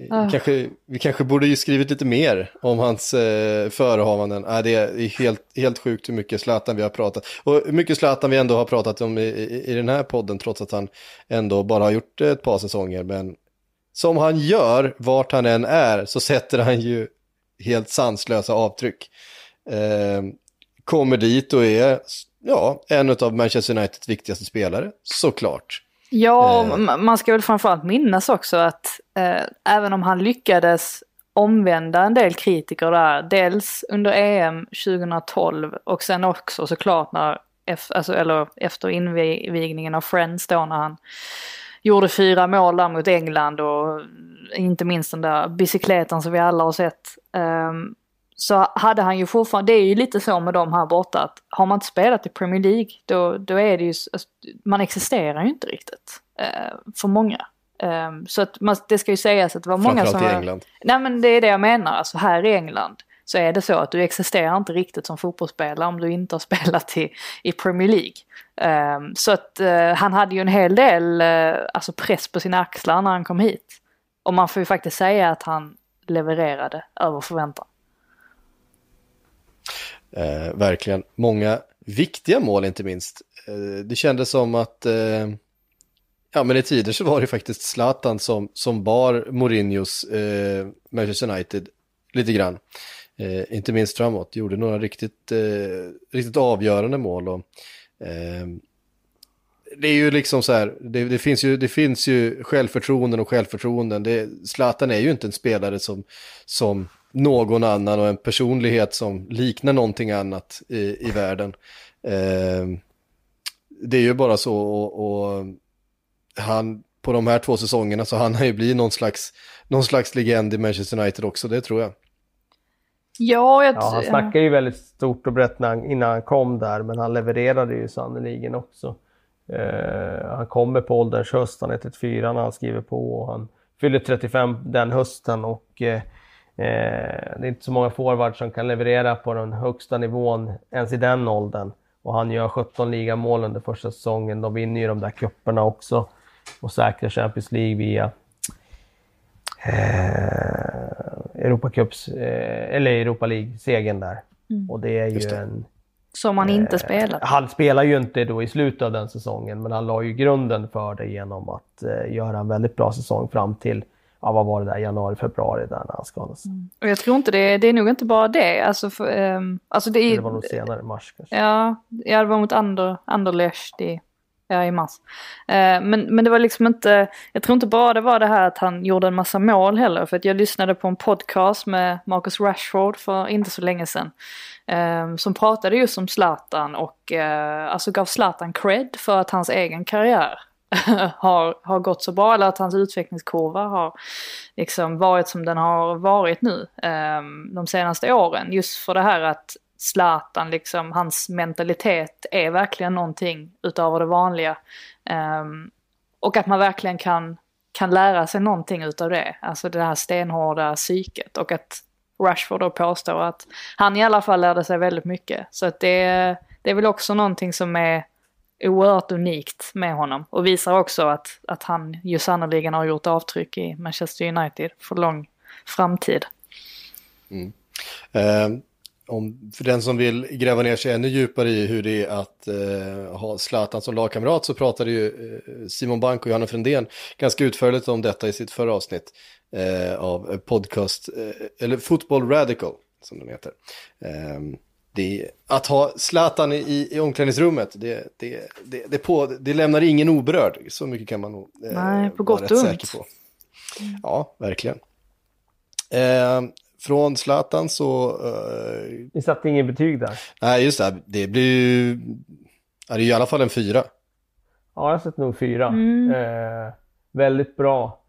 A: ah. kanske, vi kanske borde ju skrivit lite mer om hans eh, förehavanden. Eh, det är helt, helt sjukt hur mycket Zlatan vi har pratat. Och hur mycket Zlatan vi ändå har pratat om i, i, i den här podden trots att han ändå bara har gjort ett par säsonger. Men som han gör, vart han än är, så sätter han ju helt sanslösa avtryck. Eh, kommer dit och är ja, en av Manchester Uniteds viktigaste spelare, såklart.
B: Ja, eh. man ska väl framförallt minnas också att eh, även om han lyckades omvända en del kritiker där, dels under EM 2012 och sen också såklart när, alltså, eller efter invigningen av Friends då när han gjorde fyra mål där mot England och inte minst den där bicykleten som vi alla har sett. Um, så hade han ju fortfarande, det är ju lite så med dem här borta att har man inte spelat i Premier League då, då är det ju, alltså, man existerar ju inte riktigt eh, för många. Eh, så att man, det ska ju sägas att det var många som...
A: i England.
B: Nej men det är det jag menar, alltså här i England så är det så att du existerar inte riktigt som fotbollsspelare om du inte har spelat i, i Premier League. Um, så att uh, han hade ju en hel del uh, alltså press på sina axlar när han kom hit. Och man får ju faktiskt säga att han levererade över förväntan.
A: Eh, verkligen. Många viktiga mål inte minst. Eh, det kändes som att, eh, ja men i tider så var det faktiskt Zlatan som, som bar Mourinhos eh, Manchester United lite grann. Eh, inte minst framåt, gjorde några riktigt, eh, riktigt avgörande mål. Och, eh, det är ju liksom så här, det, det, finns ju, det finns ju självförtroenden och självförtroenden. Det, Zlatan är ju inte en spelare som, som någon annan och en personlighet som liknar någonting annat i, i världen. Eh, det är ju bara så och, och, han på de här två säsongerna så han har ju blivit någon slags, någon slags legend i Manchester United också, det tror jag.
B: Ja, jag
C: ja, han snackade ju väldigt stort och brett innan han kom där, men han levererade ju sannoliken också. Eh, han kommer på ålderns höst, han är 34 när han skriver på och han fyller 35 den hösten och Eh, det är inte så många forwards som kan leverera på den högsta nivån ens i den åldern. Och han gör 17 ligamål under första säsongen. De vinner ju de där kupperna också och säkrar Champions League via eh, Europacups, eh, eller Europa League-segern där. Mm. Och det är ju det. en
B: Som han inte spelat.
C: Han spelar ju inte då i slutet av den säsongen, men han la ju grunden för det genom att eh, göra en väldigt bra säsong fram till, ja vad var det där, januari, februari där när han skadades.
B: Mm. Och jag tror inte det, det är nog inte bara det. Alltså, för, um, alltså det, är,
C: det var nog senare, mars kanske.
B: Ja, ja det var mot Ander, Anderlecht i, ja, i mars. Uh, men, men det var liksom inte, jag tror inte bara det var det här att han gjorde en massa mål heller. För att jag lyssnade på en podcast med Marcus Rashford för inte så länge sedan. Um, som pratade just om Zlatan och uh, alltså gav Zlatan cred för att hans egen karriär har, har gått så bra eller att hans utvecklingskurva har liksom varit som den har varit nu um, de senaste åren. Just för det här att Zlatan, liksom, hans mentalitet är verkligen någonting utöver det vanliga. Um, och att man verkligen kan, kan lära sig någonting utav det. Alltså det här stenhårda psyket. Och att Rashford då påstår att han i alla fall lärde sig väldigt mycket. Så att det, det är väl också någonting som är oerhört unikt med honom. Och visar också att, att han ju sannerligen har gjort avtryck i Manchester United för lång framtid.
A: Mm. Eh, om, för den som vill gräva ner sig ännu djupare i hur det är att eh, ha Zlatan som lagkamrat så pratade ju eh, Simon Bank och Johanna Frändén ganska utförligt om detta i sitt förra avsnitt eh, av podcast, eh, eller Football Radical som den heter. Eh, det, att ha Zlatan i, i omklädningsrummet, det, det, det, det, på, det lämnar ingen oberörd. Så mycket kan man nog
B: eh, Nej, på gott och ont. På.
A: Ja, verkligen. Eh, från Zlatan så... Eh,
C: Ni satte ingen betyg där?
A: Nej, just det. Det blir ju... det är i alla fall en fyra.
C: Ja, jag sätter nog fyra. Mm. Eh, väldigt bra.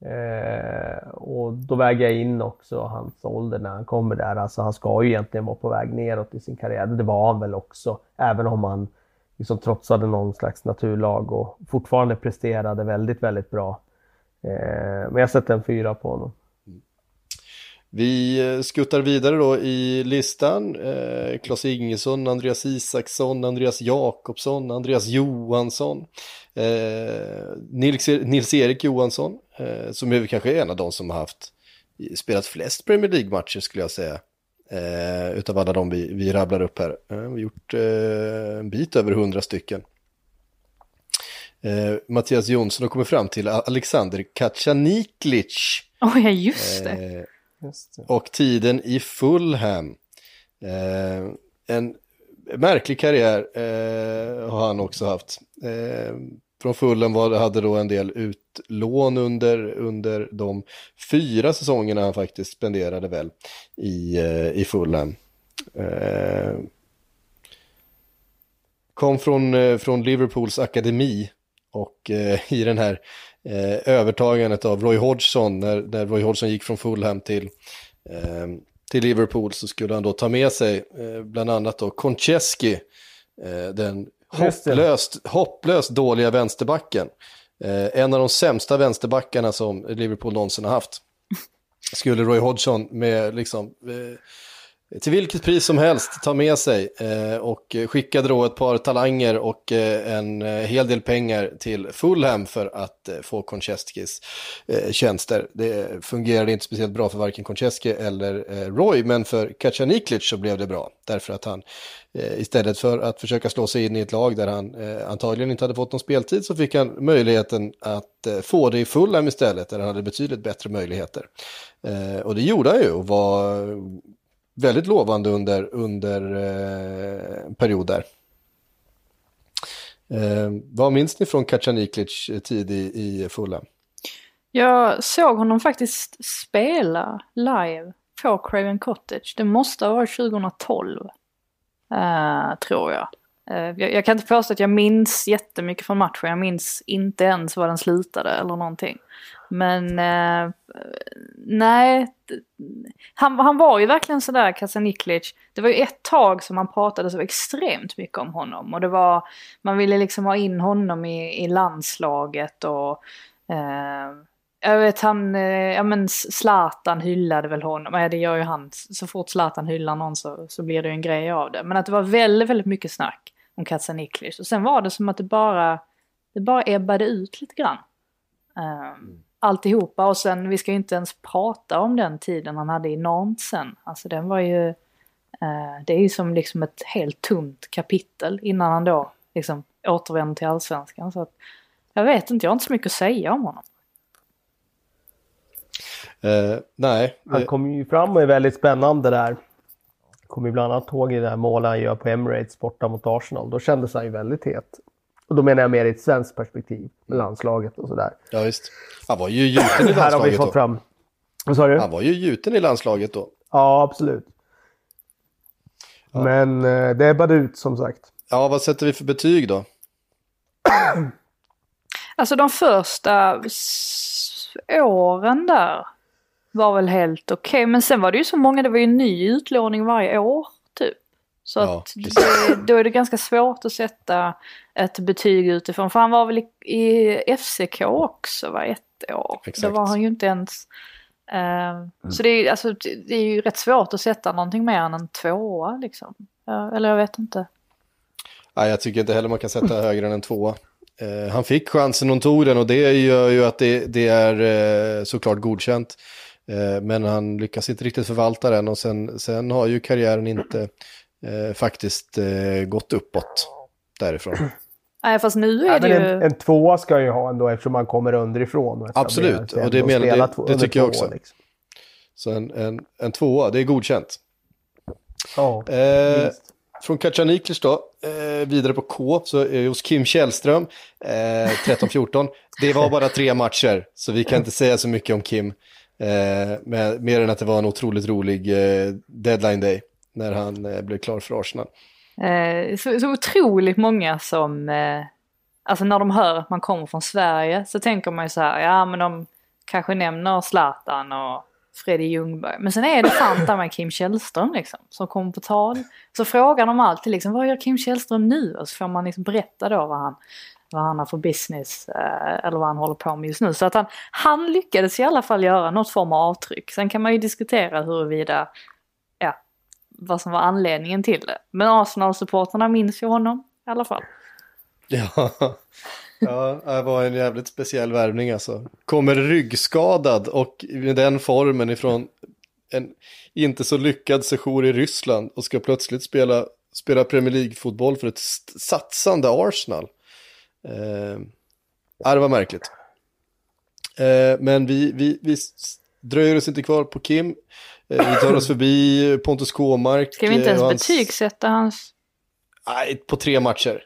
C: Eh, och då väger jag in också hans ålder när han kommer där. Alltså han ska ju egentligen vara på väg neråt i sin karriär. Det var han väl också. Även om han liksom trotsade någon slags naturlag och fortfarande presterade väldigt, väldigt bra. Eh, men jag sätter en fyra på honom.
A: Vi eh, skuttar vidare då i listan. Eh, Klas Ingesson, Andreas Isaksson, Andreas Jakobsson, Andreas Johansson, eh, Nils-Erik Johansson, eh, som är kanske en av de som har haft spelat flest Premier League-matcher skulle jag säga. Eh, utav alla de vi, vi rabblar upp här. Eh, vi har gjort eh, en bit över hundra stycken. Mattias Jonsson har kommit fram till Alexander Kacaniklic.
B: Oh, ja, just det.
A: Och tiden i Fulham. Eh, en märklig karriär eh, har han också haft. Eh, från Fulham var, hade då en del utlån under, under de fyra säsongerna han faktiskt spenderade väl i, eh, i Fulham. Eh, kom från, eh, från Liverpools akademi och eh, i den här eh, övertagandet av Roy Hodgson, när, när Roy Hodgson gick från Fulham till, eh, till Liverpool så skulle han då ta med sig eh, bland annat då Konchesky, eh, den hopplöst, hopplöst dåliga vänsterbacken. Eh, en av de sämsta vänsterbackarna som Liverpool någonsin har haft. Skulle Roy Hodgson med liksom till vilket pris som helst ta med sig eh, och skickade då ett par talanger och eh, en eh, hel del pengar till Fulham för att eh, få Koncheskis eh, tjänster. Det fungerade inte speciellt bra för varken Koncheski eller eh, Roy, men för Kacaniklic så blev det bra. Därför att han eh, istället för att försöka slå sig in i ett lag där han eh, antagligen inte hade fått någon speltid så fick han möjligheten att få det i Fulham istället, där han hade betydligt bättre möjligheter. och det gjorde han ju och var väldigt lovande under, under eh, perioder. Eh, vad minns ni från Kacaniklic tid i, i Fulham?
B: Jag såg honom faktiskt spela live på Craven Cottage. Det måste ha varit 2012. Uh, eh, tror jag. Uh, jag. jag. kan inte påstå att jag minns jättemycket från matchen. Jag minns inte ens var den slutade eller någonting. Men eh, nej, han, han var ju verkligen sådär Kasaniklic. Det var ju ett tag som man pratade så extremt mycket om honom. Och det var, man ville liksom ha in honom i, i landslaget och eh, jag vet han, eh, ja men Zlatan hyllade väl honom, ja det gör ju han. Så fort Zlatan hyllar någon så, så blir det ju en grej av det. Men att det var väldigt, väldigt mycket snack om Kasaniklic. Och sen var det som att det bara, det bara ebbade ut lite grann. Um, alltihopa och sen vi ska ju inte ens prata om den tiden han hade i Nantes sen. Alltså den var ju Eh, det är ju som liksom ett helt tomt kapitel innan han då liksom återvänder till allsvenskan. Så att, jag vet inte, jag har inte så mycket att säga om honom.
A: Eh, nej.
C: Han kommer ju fram och är väldigt spännande där. Kommer ju bland annat ihåg i det här målet han gör på Emirates borta mot Arsenal. Då kändes han ju väldigt het. Och då menar jag mer i ett svenskt perspektiv med landslaget och sådär.
A: Ja, visst. Han var ju gjuten i
C: Här har vi
A: landslaget
C: fått
A: då.
C: fram... Vad sa du?
A: Han var ju gjuten i landslaget då.
C: Ja, absolut. Men eh, det ebbade ut som sagt.
A: Ja, vad sätter vi för betyg då?
B: Alltså de första åren där var väl helt okej. Men sen var det ju så många, det var ju ny utlåning varje år typ. Så
A: Ja,
B: att det, då är det ganska svårt att sätta ett betyg utifrån. För han var väl i, i FCK också var ett år.
A: Exakt.
B: Då var han ju inte ens... eh, Så det är, alltså, det är ju rätt svårt att sätta någonting mer än en tvåa liksom. Eller jag vet inte.
A: Nej, jag tycker inte heller man kan sätta högre än en tvåa. Eh, han fick chansen och tog den och det gör ju att det, det är eh, såklart godkänt. Eh, men han lyckas inte riktigt förvalta den och sen, sen har ju karriären inte eh, faktiskt eh, gått uppåt därifrån.
B: Nej fast nu
C: Ja,
B: är det ju...
C: en, en tvåa ska ju ha ändå eftersom man kommer underifrån. Och
A: Absolut, och det menar- det-
C: två-
A: det tycker jag också.
C: liksom.
A: Så en, en, en tvåa, det är godkänt.
C: Ja,
A: Eh, från Kacaniklic då, eh, vidare på K, så det hos Kim Källström, eh, 13-14. Det var bara tre matcher, så vi kan inte säga så mycket om Kim. Eh, med, mer än att det var en otroligt rolig eh, deadline day när han eh, blev klar för Arsenal.
B: Eh, så, så otroligt många som, eh, alltså när de hör att man kommer från Sverige så tänker man ju så här, ja men de kanske nämner Zlatan och Freddy Ljungberg. Men sen är det fan med Kim Källström liksom, som kommer på tal. Så frågar de alltid liksom, vad gör Kim Källström nu? Och så får man liksom berätta då vad han, vad han har för business eh, eller vad han håller på med just nu. Så att han, han lyckades i alla fall göra något form av avtryck. Sen kan man ju diskutera huruvida, vad som var anledningen till det. Men Arsenal-supporterna minns ju honom i alla fall.
A: Ja. ja, det var en jävligt speciell värvning alltså. Kommer ryggskadad och med den formen ifrån en inte så lyckad sejour i Ryssland och ska plötsligt spela, spela Premier League-fotboll för ett satsande Arsenal. Eh, ja, det var märkligt. Eh, men vi, vi, vi dröjer oss inte kvar på Kim. Eh, vi tar oss förbi Pontus Kåmark.
B: Ska vi inte
A: eh,
B: ens
A: och hans-
B: betygsätta hans...
A: Nej, på tre matcher.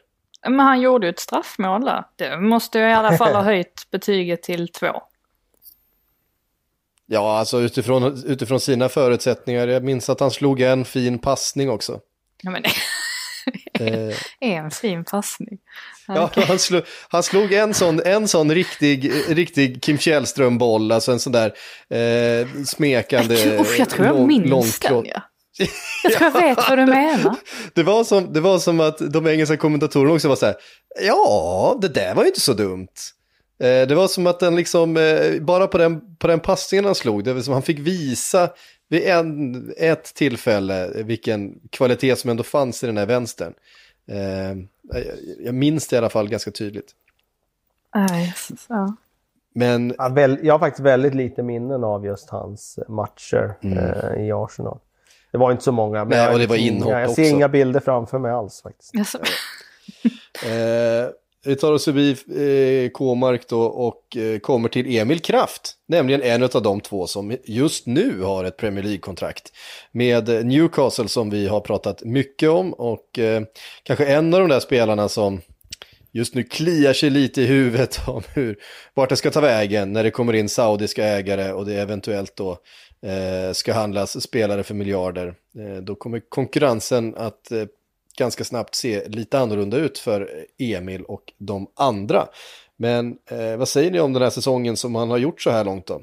B: Men han gjorde ju ett straffmål där. Det måste ju i alla fall ha höjt betyget till två.
A: Ja, alltså utifrån, utifrån sina förutsättningar. Jag minns att han slog en fin passning också.
B: Ja, men
A: Eh,
B: en fin passning.
A: Ja, han, slog, han slog en sån, en sån riktig, riktig Kim Källström-boll, alltså en sån där eh, smekande...
B: Usch, jag tror jag
A: lång-
B: minns
A: långklott.
B: den ja. Jag tror jag vet vad du menar.
A: Det var, som, det var som att de engelska kommentatorerna också var så här, ja, det där var ju inte så dumt. Eh, det var som att den liksom, eh, bara på den, på den passningen han slog, det var som han fick visa vid en, ett tillfälle vilken kvalitet som ändå fanns i den här vänstern. Eh, jag, minns det i alla fall ganska tydligt.
B: Nej, ja.
A: Men
C: Ja, väl, jag har faktiskt väldigt lite minnen av just hans matcher
A: Mm.
C: eh, i Arsenal. Det var inte så många. Men
A: Nej,
C: jag,
A: och det var inhopp
C: jag, jag
A: också.
C: ser inga bilder framför mig alls faktiskt.
B: Alltså,
A: Eh, vi tar oss förbi eh, K-mark då och eh, kommer till Emil Kraft. Nämligen en av de två som just nu har ett Premier League-kontrakt. Med Newcastle som vi har pratat mycket om och eh, kanske en av de där spelarna som just nu kliar sig lite i huvudet om hur, vart det ska ta vägen när det kommer in saudiska ägare och det eventuellt då eh, ska handlas spelare för miljarder. Eh, då kommer konkurrensen att eh, ganska snabbt se lite annorlunda ut för Emil och de andra. Men eh, vad säger ni om den här säsongen som han har gjort så här långt då?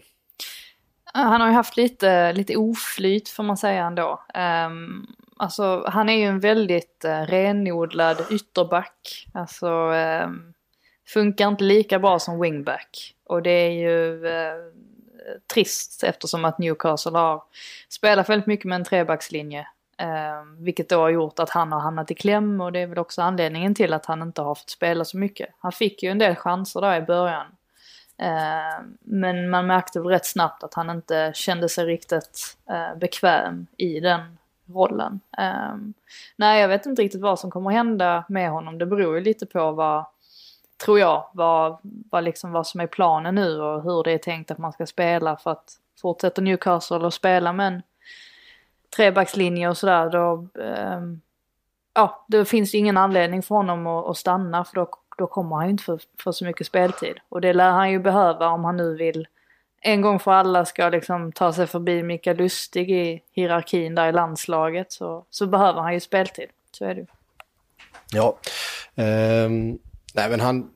B: han har ju haft lite, lite oflyt får man säga ändå. Um, alltså han är ju en väldigt uh, renodlad ytterback. Alltså um, funkar inte lika bra som wingback. Och det är ju uh, trist eftersom att Newcastle har spelat väldigt mycket med en trebackslinje. Eh, vilket då har gjort att han har hamnat i kläm och det är väl också anledningen till att han inte har fått spela så mycket. Han fick ju en del chanser där i början. Eh, men man märkte väl rätt snabbt att han inte kände sig riktigt eh, bekväm i den rollen. Ehm, nej, jag vet inte riktigt vad som kommer hända med honom. Det beror ju lite på vad, tror jag, vad, vad, liksom, vad som är planen nu och hur det är tänkt att man ska spela för att fortsätta Newcastle och spela med en trebackslinje och sådär. Då, um, ja, då finns det ingen anledning för honom att, att stanna för då, då kommer han ju inte få, så mycket speltid. Och det lär han ju behöva om han nu vill en gång för alla ska liksom ta sig förbi Mikael Lustig i hierarkin där i landslaget så, så behöver han ju speltid. Så är det ju.
A: Ja, um, nej men han,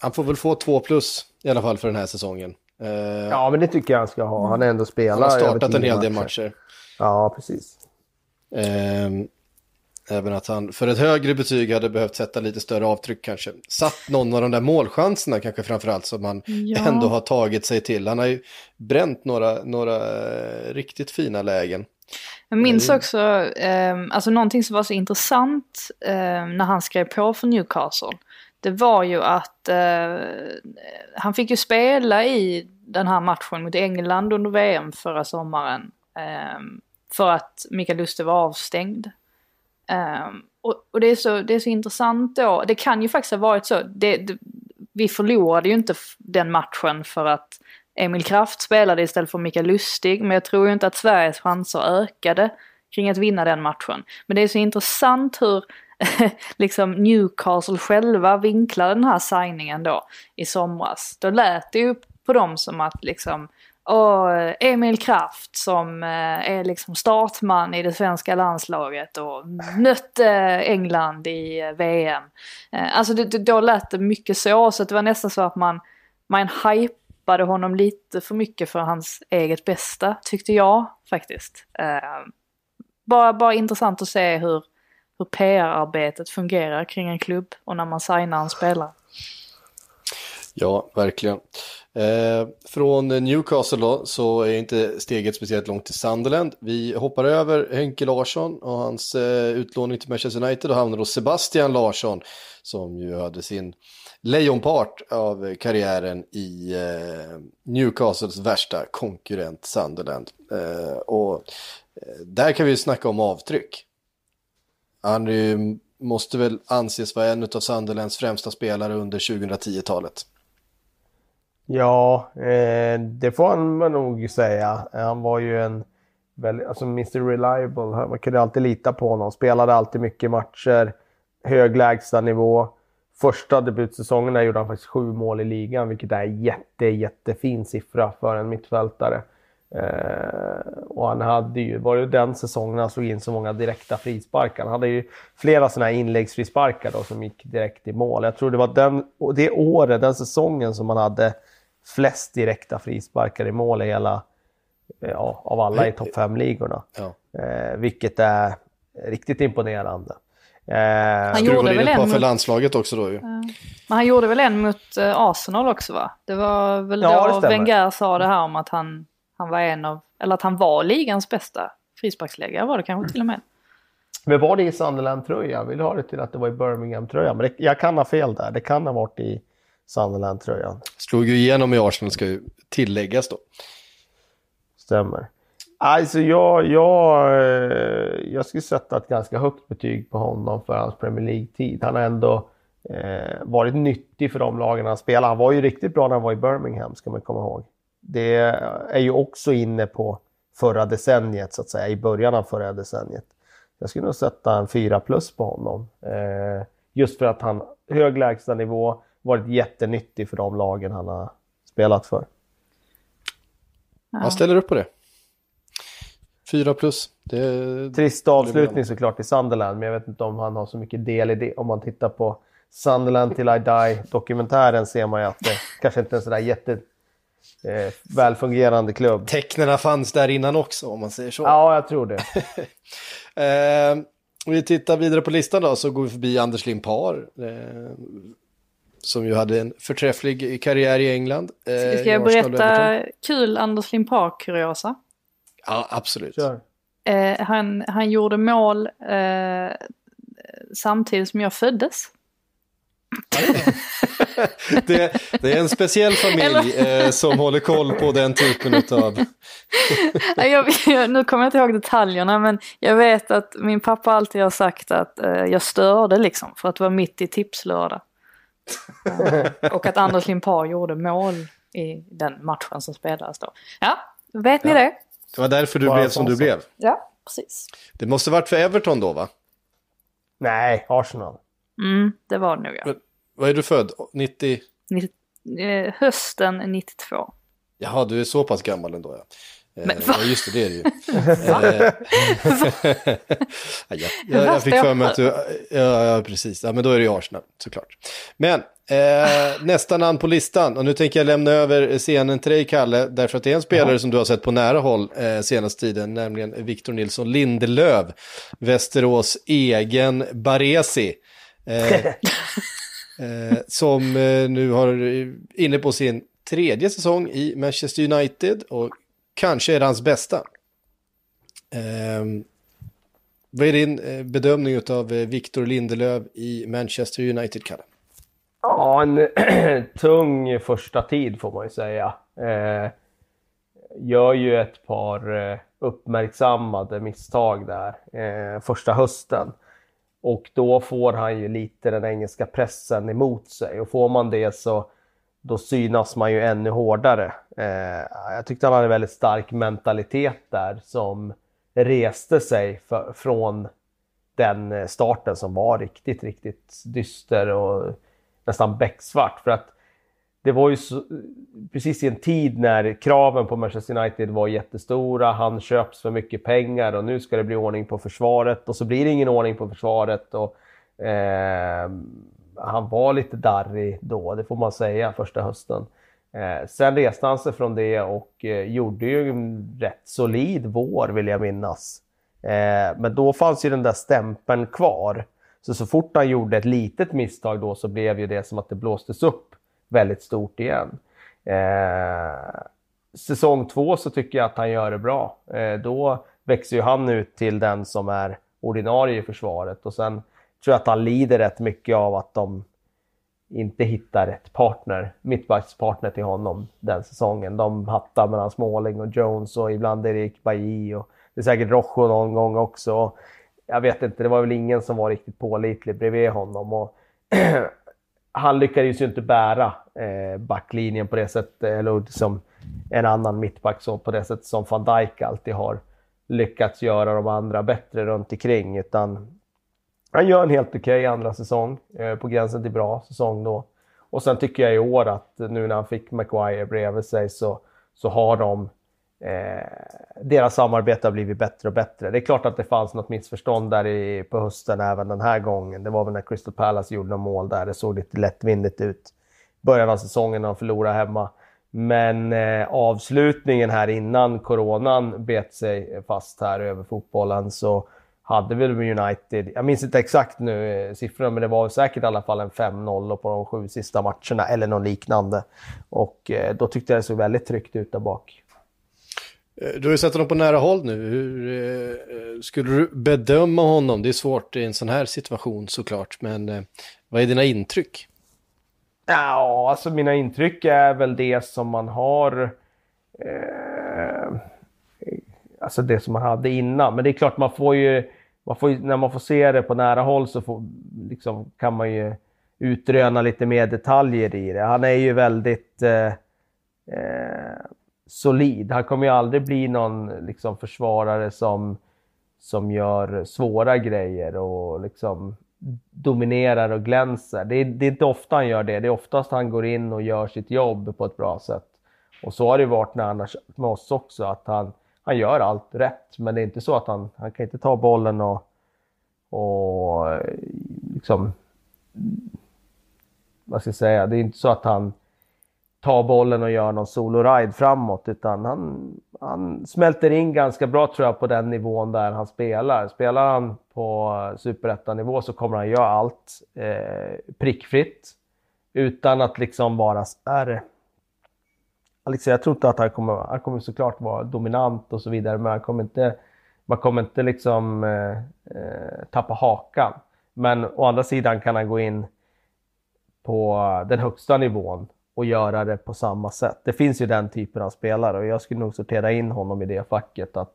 A: han får väl få två plus i alla fall för den här säsongen. Uh,
C: ja, men det tycker jag han ska ha. Han har ändå spelat
A: Han har startat en hel del matcher.
C: Ja, precis.
A: Um, Även att han för ett högre betyg hade behövt sätta lite större avtryck kanske. Satt någon av de där målchanserna kanske framförallt som han ja. ändå har tagit sig till. Han har ju bränt några, några eh, riktigt fina lägen.
B: Jag minns eh, också, eh, alltså någonting som var så intressant eh, när han skrev på för Newcastle. Det var ju att eh, han fick ju spela i den här matchen mot England under VM förra sommaren. Eh, för att Mikael Lustig var avstängd. Um, och, och det, är så, det är så intressant då. Det kan ju faktiskt ha varit så. Det, det, vi förlorade ju inte den matchen för att Emil Kraft spelade istället för Mikael Lustig. Men jag tror ju inte att Sveriges chanser ökade kring att vinna den matchen. Men det är så intressant hur liksom Newcastle själva vinklade den här signingen då i somras. Då lät det ju på dem som att liksom och Emil Kraft som eh, är liksom startman i det svenska landslaget och mötte England i eh, VM. Eh, alltså det, då lät det mycket så, så det var nästan så att man, man hypade honom lite för mycket för hans eget bästa, tyckte jag faktiskt. Bara, bara intressant att se hur, hur PR-arbetet fungerar kring en klubb och när man signar en spelare.
A: Ja, verkligen. Eh, från Newcastle då, så är inte steget speciellt långt till Sunderland. Vi hoppar över Henke Larsson och hans eh, utlåning till Manchester United och hamnar då Sebastian Larsson som ju hade sin lejonpart av karriären i eh, Newcastles värsta konkurrent Sunderland. Eh, och eh, där kan vi ju snacka om avtryck. Han måste väl anses vara en av Sunderlands främsta spelare under 2010-talet.
C: Ja, eh, det får man nog säga. Han var ju en väldigt, alltså Mr Reliable. Man kunde alltid lita på honom. Spelade alltid mycket matcher. Hög lägstanivå. Första debutsäsongen gjorde han faktiskt sju mål i ligan, vilket är en jätte, jättefin siffra för en mittfältare. Eh, och han hade ju, var det den säsongen han slog in så många direkta frisparkar. Han hade ju flera sådana här inläggsfrisparkar då som gick direkt i mål. Jag tror det var den, det året, den säsongen som han hade flest direkta frisparkar i mål i hela, ja, av alla i topp 5-ligorna. Ja. Eh, vilket är riktigt imponerande.
A: Eh, han gjorde väl en mot... för landslaget också då ju. Ja.
B: Men han gjorde väl en mot uh, Arsenal också va? Det var väl ja, då Wenger sa det här om att han, han var en av, eller att han var ligans bästa frisparksläggare var det kanske till och med.
C: Men var det i Sunderland-tröja? Vill du ha det till att det var i Birmingham-tröja? Men det, jag kan ha fel där. Det kan ha varit i Sunderland-tröjan.
A: Slog ju igenom i Arsenal ska ju tilläggas då.
C: Stämmer. Alltså jag, jag, eh, jag skulle sätta ett ganska högt betyg på honom för hans Premier League-tid. Han har ändå eh, varit nyttig för de lagen han spelar. Han var ju riktigt bra när han var i Birmingham, ska man komma ihåg. Det är ju också inne på förra decenniet, så att säga, i början av förra decenniet. Jag skulle nog sätta en 4 plus på honom. Eh, just för att han hög lägstanivå, varit jättenyttig för de lagen han har spelat för.
A: Ja. Ställer upp på det. Fyra plus. Det...
C: Trist avslutning såklart i Sunderland, men jag vet inte om han har så mycket del i det. Om man tittar på Sunderland till I Die-dokumentären ser man ju att det kanske inte är en sådär jätte eh, välfungerande klubb.
A: Tecknena fanns där innan också om man säger så.
C: Ja, jag tror det.
A: eh, om vi tittar vidare på listan då så går vi förbi Anders Limpar. Eh, som ju hade en förträfflig karriär i England.
B: Eh, Ska jag berätta kul Anders Limpar-kuriosa?
A: Ja, absolut.
B: Eh, han, han gjorde mål eh, samtidigt som jag föddes.
A: det, det, är en speciell familj eh, som håller koll på den typen av...
B: nu kommer jag inte ihåg detaljerna men jag vet att min pappa alltid har sagt att eh, jag störde liksom för att vara mitt i tipslördag. Och att Anders Limpar gjorde mål i den matchen som spelades då. Ja, vet ni ja. det?
A: Det var därför du Bara blev som du blev.
B: Ja, precis.
A: Det måste varit för Everton då va?
C: Nej, Arsenal.
B: Mm, det var det nog ja.
A: Vad är du född? 90?
B: 90 eh, hösten 92.
A: Jaha, du är så pass gammal ändå ja.
B: Eh, Men, ja,
A: just det, det är det ju. Eh, ja, jag, jag, fick för mig att du, ja, ja precis, ja, men då är det ju Arsenal såklart. Men eh, nästa namn på listan, och nu tänker jag lämna över scenen till dig Kalle, därför att det är en spelare ja. som du har sett på nära håll eh, senaste tiden, nämligen Victor Nilsson Lindelöf, Västerås egen Baresi. Eh, eh, som nu har inne på sin tredje säsong i Manchester United och kanske är det hans bästa. Ehm, vad är din eh, bedömning av eh, Victor Lindelöf i Manchester United, Kalle?
C: Ja, en tung första tid får man ju säga. Eh, gör ju ett par eh, uppmärksammade misstag där eh, första hösten. Och då får han ju lite den engelska pressen emot sig och får man det så då synas man ju ännu hårdare. Eh, jag tyckte han hade en väldigt stark mentalitet där som reste sig för, från den eh, starten som var riktigt, riktigt dyster och nästan becksvart. För att det var ju så, precis i en tid när kraven på Manchester United var jättestora. Han köps för mycket pengar och nu ska det bli ordning på försvaret och så blir det ingen ordning på försvaret. Och, eh, han var lite darrig då, det får man säga, första hösten. Eh, sen reste han sig från det och eh, gjorde ju en rätt solid vår vill jag minnas. Eh, men då fanns ju den där stämpeln kvar. Så så fort han gjorde ett litet misstag då så blev ju det som att det blåstes upp väldigt stort igen. Eh, säsong två så tycker jag att han gör det bra. Eh, då växer ju han ut till den som är ordinarie i försvaret och sen tror jag att han lider rätt mycket av att de inte hittar rätt partner, mittbackspartner till honom den säsongen. De hattar mellan Småling och Jones och ibland Erik Bailly och det är säkert Rojo någon gång också. Jag vet inte, det var väl ingen som var riktigt pålitlig bredvid honom. Och han lyckades ju inte bära eh, backlinjen på det sättet, eller som en annan mittback så, på det sättet som van Dijk alltid har lyckats göra de andra bättre runt omkring. Utan han gör en helt okej okay andra säsong, eh, på gränsen till bra säsong då. Och sen tycker jag i år att nu när han fick Maguire bredvid sig så, så har de Eh, deras samarbete har blivit bättre och bättre. Det är klart att det fanns något missförstånd där i, på hösten även den här gången. Det var väl när Crystal Palace gjorde några mål där. Det såg lite lättvindigt ut. Början av säsongen när de förlorade hemma. Men eh, avslutningen här innan coronan bet sig fast här över fotbollen så hade väl United, jag minns inte exakt nu eh, siffrorna, men det var säkert i alla fall en 5-0 på de sju sista matcherna eller något liknande. Och eh, då tyckte jag det såg väldigt tryggt ut där bak.
A: Eh, du har ju sett honom på nära håll nu. Hur skulle du bedöma honom? Det är svårt i en sån här situation såklart, men vad är dina intryck?
C: Ja, alltså mina intryck är väl det som man har... Eh, alltså det som man hade innan. Men det är klart, man får ju... Man får, när man får se det på nära håll så får, liksom, kan man ju utröna lite mer detaljer i det. Han är ju väldigt... Eh, eh, solid. Han kommer ju aldrig bli någon liksom, försvarare som, som gör svåra grejer och liksom dominerar och glänser. Det är, det är inte ofta han gör det. Det är oftast han går in och gör sitt jobb på ett bra sätt. Och så har det varit när han har med oss också, att han, han gör allt rätt. Men det är inte så att han, han kan inte ta bollen och, och liksom, vad ska jag säga, det är inte så att han tar bollen och gör någon solo-ride framåt utan han, han smälter in ganska bra tror jag på den nivån där han spelar. Spelar han på superettanivå så kommer han göra allt eh, prickfritt utan att liksom vara är, liksom, Jag tror inte att han kommer, han kommer såklart vara dominant och så vidare men han kommer inte, man kommer inte liksom eh, eh tappa hakan. Men å andra sidan kan han gå in på den högsta nivån och göra det på samma sätt. Det finns ju den typen av spelare och jag skulle nog sortera in honom i det facket att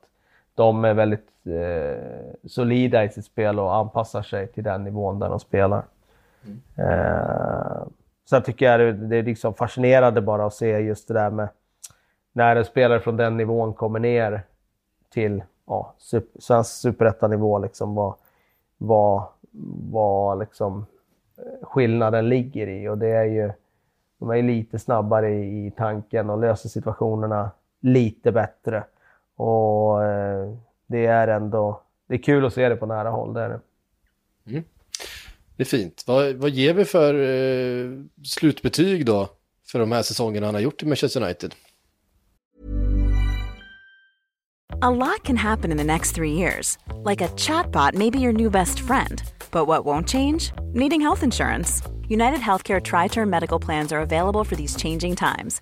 C: de är väldigt eh, solida i sitt spel och anpassar sig till den nivån där de spelar. Mm. Eh, sen tycker jag det är liksom fascinerande bara att se just det där med när en spelare från den nivån kommer ner till ja, super, svensk superettanivå, liksom vad, vad, vad liksom eh, skillnaden ligger i. Och det är ju, de är lite snabbare i, i tanken och löser situationerna lite bättre. Och eh, det är ändå, det är kul att se det på nära håll, det är det.
A: Mm. Det är fint. Vad, vad ger vi för eh, slutbetyg då för de här säsongerna han har gjort i Manchester United?
D: A lot can happen in the next three years. Like a chatbot maybe your new best friend. But what won't change? Needing health insurance. United Healthcare Tri Term Medical Plans are available for these changing times.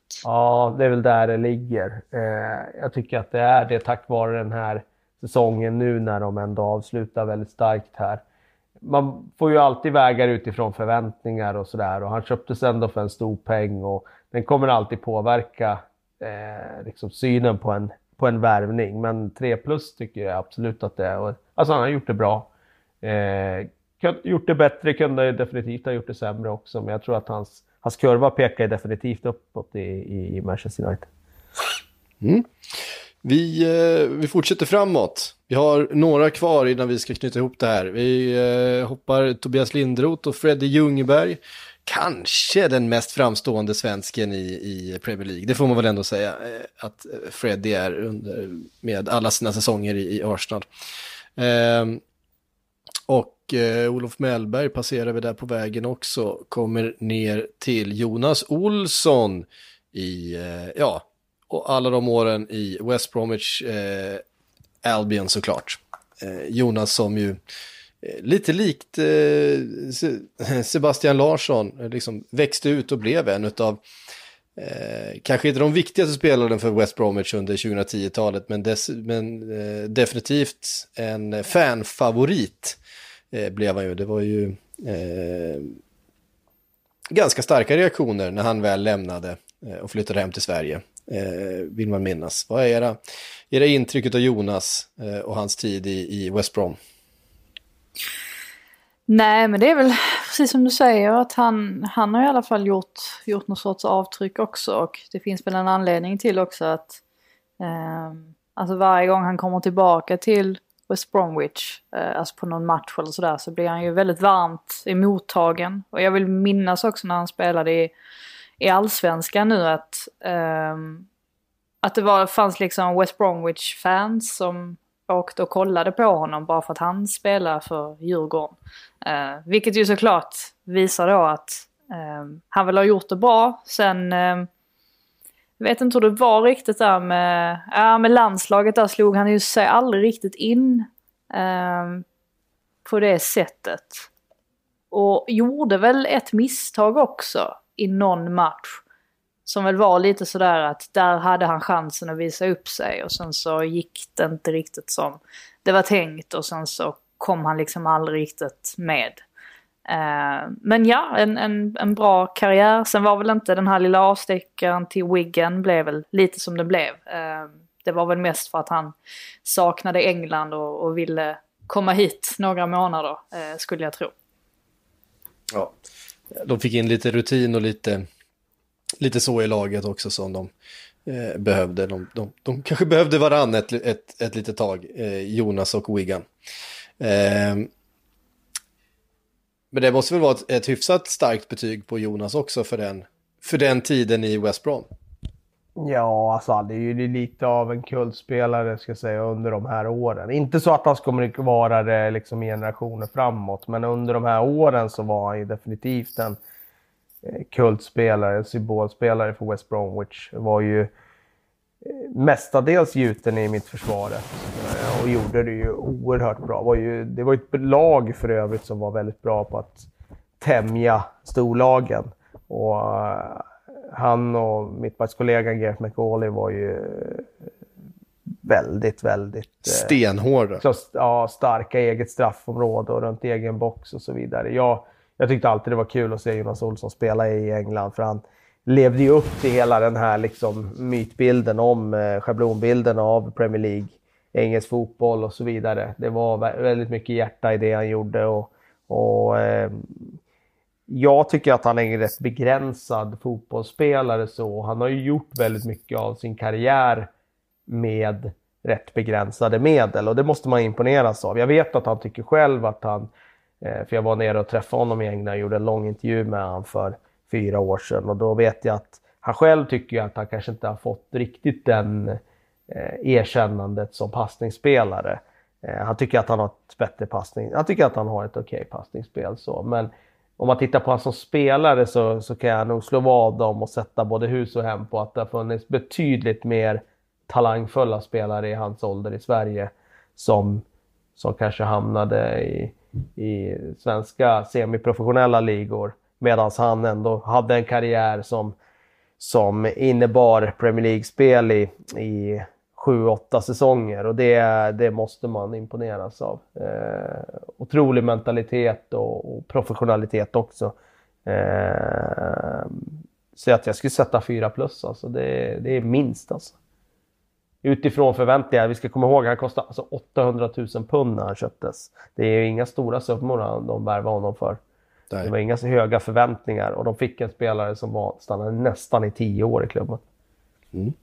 C: Ja, det är väl där det ligger. Eh, jag tycker att det är det tack vare den här säsongen nu när de ändå avslutar väldigt starkt här. Man får ju alltid vägar utifrån förväntningar och sådär och han köptes ändå för en stor peng och den kommer alltid påverka eh, liksom synen på en, på en värvning. Men 3 plus tycker jag absolut att det är. Och, alltså han har gjort det bra. Eh, gjort det bättre, kunde definitivt ha gjort det sämre också, men jag tror att hans, hans kurva pekar definitivt uppåt i, i Manchester United.
A: Mm. Vi, eh, vi fortsätter framåt. Vi har några kvar innan vi ska knyta ihop det här. Vi eh, hoppar Tobias Lindroth och Freddy Ljungberg. Kanske den mest framstående svensken i, i Premier League. Det får man väl ändå säga eh, att eh, Freddy är under, med alla sina säsonger i, i Arsenal. Ehm, och eh, Olof Mellberg passerar vi där på vägen också. Kommer ner till Jonas Olsson i, eh, ja, och alla de åren i West Bromwich eh, Albion såklart. Eh, Jonas som ju eh, lite likt eh, Sebastian Larsson eh, liksom växte ut och blev en av Eh, kanske inte de viktigaste spelarna för West Bromwich under 2010-talet, men, men eh, definitivt en eh, fanfavorit eh, blev han ju. Det var ju eh, ganska starka reaktioner när han väl lämnade eh, och flyttade hem till Sverige, eh, vill man minnas. Vad är era, era intryck av Jonas eh, och hans tid i, i West Brom?
B: Nej, men det är väl precis som du säger att han, han har i alla fall gjort, gjort någon sorts avtryck också och det finns väl en anledning till också att eh, alltså varje gång han kommer tillbaka till West Bromwich, eh, alltså på någon match eller sådär, så blir han ju väldigt varmt emottagen. Och jag vill minnas också när han spelade i, i allsvenskan nu att, eh, att det var, fanns liksom West Bromwich-fans som åkte och kollade på honom bara för att han spelar för Djurgården. Eh, vilket ju såklart visar då att ehm, han väl har gjort det bra. Sen ehm, jag vet inte hur det var riktigt där med, ja, med landslaget. Där slog han ju sig aldrig riktigt in eh, på det sättet. Och gjorde väl ett misstag också i någon match. Som väl var lite sådär att där hade han chansen att visa upp sig och sen så gick det inte riktigt som det var tänkt och sen så kom han liksom aldrig riktigt med. Eh, men ja, en, en, en bra karriär. Sen var väl inte den här lilla avstickaren till Wiggen, blev väl lite som det blev. Eh, det var väl mest för att han saknade England och, och ville komma hit några månader, eh, skulle jag tro.
A: Ja, de fick in lite rutin och lite lite så i laget också som de eh, behövde. De, de, de, kanske behövde varann ett, ett, ett litet tag, eh, Jonas och Wigan. Eh, men det måste väl vara ett, ett hyfsat starkt betyg på Jonas också för den, för den tiden i West Brom.
C: Ja, alltså han är ju lite av en kultspelare ska jag säga under de här åren. Inte så att han kommer vara det liksom generationer framåt, men under de här åren så var han ju definitivt en eh, kultspelare, en symbolspelare för West Bromwich. Var ju eh, mestadels gjuten i mitt försvaret och gjorde det ju oerhört bra. Var ju, det var ett lag för övrigt som var väldigt bra på att tämja storlagen. Och han och mittbackskollegan Gareth McAuley var ju väldigt, väldigt...
A: Eh, Stenhårda.
C: Så, ja, starka eget straffområde och runt egen box och så vidare. Jag, jag tyckte alltid det var kul att se Jonas Olsson spela i England för han levde ju upp till hela den här liksom, mytbilden om eh, schablonbilden av Premier League, engelsk fotboll och så vidare. Det var väldigt mycket hjärta i det han gjorde och, och eh, jag tycker att han är en rätt begränsad fotbollsspelare så. Han har ju gjort väldigt mycket av sin karriär med rätt begränsade medel och det måste man imponeras av. Jag vet att han tycker själv att han, eh, för jag var nere och träffade honom i England och gjorde en lång intervju med honom för fyra år sedan och då vet jag att han själv tycker att han kanske inte har fått riktigt den eh, Eh, erkännandet som passningsspelare. Eh, han tycker att han har ett bättre passning, han tycker att han har ett okej okay passningsspel så, men om man tittar på honom som spelare så, så kan jag nog slå vad om och sätta både hus och hem på att det har funnits betydligt mer talangfulla spelare i hans ålder i Sverige som, som kanske hamnade i, i svenska semiprofessionella ligor. Medan han ändå hade en karriär som, som innebar Premier League-spel i, i sju, åtta säsonger och det, det måste man imponeras av. Eh, otrolig mentalitet och, och professionalitet också. Eh, så att jag skulle sätta 4 plus alltså. Det, det är minst alltså. Utifrån förväntningar, vi ska komma ihåg att han kostade alltså 800 000 pund när han köptes. Det är inga stora summor de värvade honom för. Nej. Det var inga så höga förväntningar och de fick en spelare som var, stannade nästan i tio år i klubben.
A: Mm.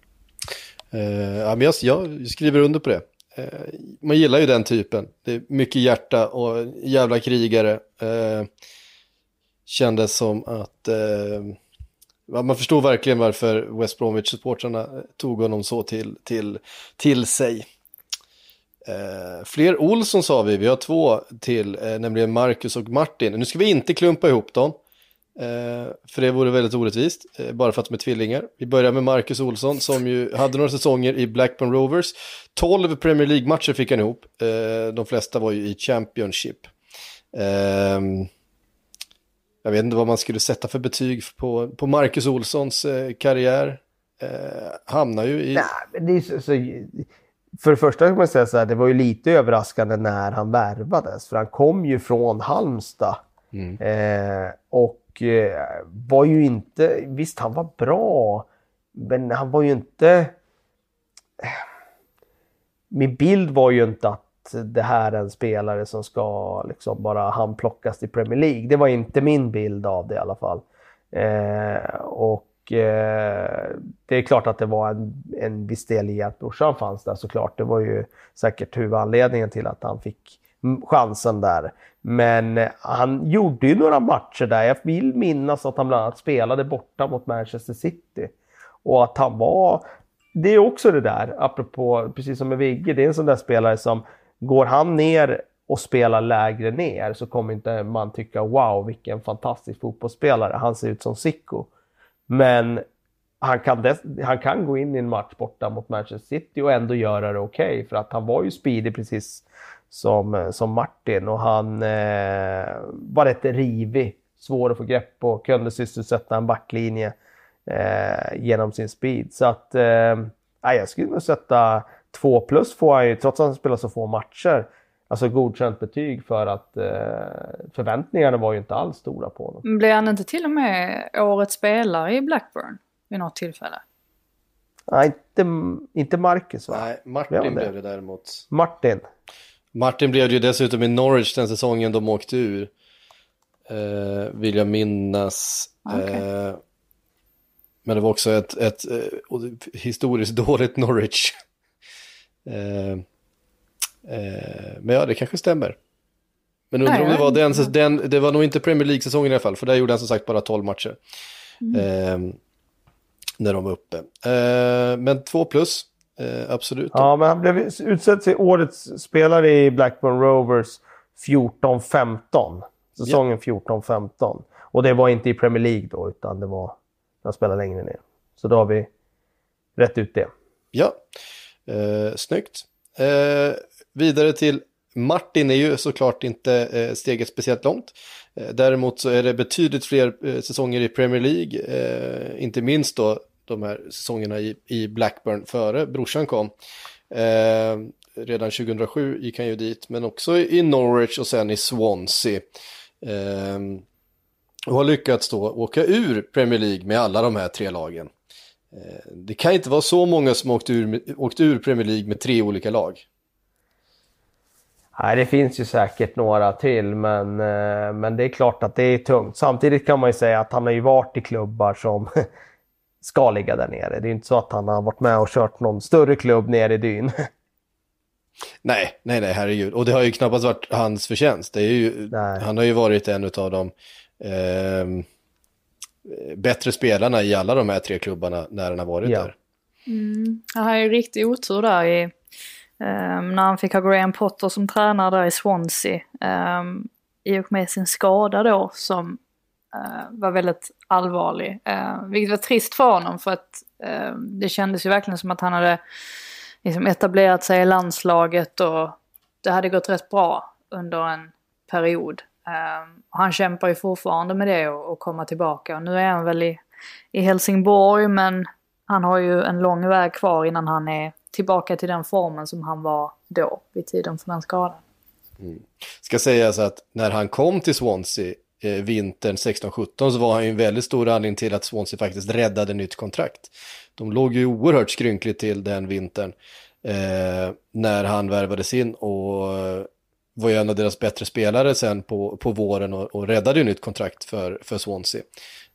A: Uh, ja, men jag, jag, skriver under på det. Uh, man gillar ju den typen. Det är mycket hjärta och jävla krigare. Uh, kändes som att man förstår verkligen varför West Bromwich-supportrarna tog honom så till, till, till sig. Eh, fler Olsson sa vi, vi har två till, eh, nämligen Marcus och Martin. Nu ska vi inte klumpa ihop dem, för det vore väldigt orättvist, eh, bara för att de är tvillingar. Vi börjar med Marcus Olsson som ju hade några säsonger i Blackburn Rovers. 12 Premier League-matcher fick han ihop, eh, de flesta var ju i Championship. Jag vet inte vad man skulle sätta för betyg på, på Marcus Olssons eh, karriär. Eh, hamnar ju i...
C: Nej, det är så, så, för det första kan man säga så här, det var ju lite överraskande när han värvades. För han kom ju från Halmstad. Mm. Eh, och och var ju inte, visst han var bra, men han var ju inte... Min bild var ju inte att det här är en spelare som ska liksom bara handplockas till Premier League. Det var inte min bild av det i alla fall. Eh, och eh, det är klart att det var en, en viss del i att brorsan fanns där såklart. Det var ju säkert huvudanledningen till att han fick chansen där. Men eh, han gjorde ju några matcher där. Jag vill minnas att han bland annat spelade borta mot Manchester City. Och att han var... Det är också det där, apropå, precis som med Vigge, det är en sån där spelare som Går han ner och spelar lägre ner så kommer inte man tycka wow vilken fantastisk fotbollsspelare, han ser ut som Sicko. Men han kan, han kan gå in i en match borta mot Manchester City och ändå göra det okej okay, för att han var ju speedig precis som, som Martin och han eh, var rätt rivig, svår att få grepp på, kunde sysselsätta en backlinje eh, genom sin speed. Så att eh, jag skulle nog sätta Två plus får han ju, trots att han spelar så få matcher, alltså godkänt betyg för att eh, förväntningarna var ju inte alls stora på honom.
B: Blev han inte till och med årets spelare i Blackburn vid något tillfälle?
C: Nej, inte, inte Marcus va?
A: Nej, Martin blev det? blev det däremot.
C: Martin.
A: Martin blev ju dessutom i Norwich den säsongen de åkte ur. Eh, vill jag minnas. Okay. Eh, men det var också ett, ett, ett eh, historiskt dåligt Norwich. Eh, eh, men ja, det kanske stämmer. Men undrar om det var den, den, det var nog inte Premier League-säsongen i alla fall, för där gjorde han som sagt bara 12 matcher. Mm. Eh, när de var uppe. Men två plus, eh, absolut.
C: Ja, men han blev utsedd till årets spelare i Blackburn Rovers 14-15. Säsongen ja. 14-15. Och det var inte i Premier League då, utan det var när han spelade längre ner. Så då har vi rätt ut det.
A: Ja, eh, snyggt. Eh, vidare till Martin är ju såklart inte eh, steget speciellt långt. Eh, däremot så är det betydligt fler eh, säsonger i Premier League, eh, inte minst då de här säsongerna i, i Blackburn före brorsan kom. Eh, redan 2007 gick han ju dit, men också i Norwich och sen i Swansea. Eh, och har lyckats då åka ur Premier League med alla de här tre lagen. Eh, det kan inte vara så många som åkt ur, åkt ur Premier League med tre olika lag.
C: Nej, det finns ju säkert några till, men, eh, men det är klart att det är tungt. Samtidigt kan man ju säga att han har ju varit i klubbar som ska ligga där nere. Det är inte så att han har varit med och kört någon större klubb nere i dyn.
A: Nej, nej, nej, herregud. Och det har ju knappast varit hans förtjänst. Det är ju, han har ju varit en av de eh, bättre spelarna i alla de här tre klubbarna när han har varit ja. där.
B: Mm. Han har ju riktig otur där i, um, när han fick ha Graham Potter som tränare där i Swansea. Um, I och med sin skada då som Eh, var väldigt allvarlig. Uh, vilket var trist för honom för att uh, det kändes ju verkligen som att han hade liksom etablerat sig i landslaget och det hade gått rätt bra under en period. Han kämpar ju fortfarande med det och, och komma tillbaka. Och nu är han väl i, i Helsingborg men han har ju en lång väg kvar innan han är tillbaka till den formen som han var då vid tiden för den skadan.
A: Mm. Ska sägas att när han kom till Swansea eh, vintern 16-17 så var han ju en väldigt stor anledning till att Swansea faktiskt räddade nytt kontrakt. De låg ju oerhört skrynkligt till den vintern eh, när han värvades in och eh, var ju en av deras bättre spelare sen på, på våren och, och räddade ju nytt kontrakt för, för Swansea.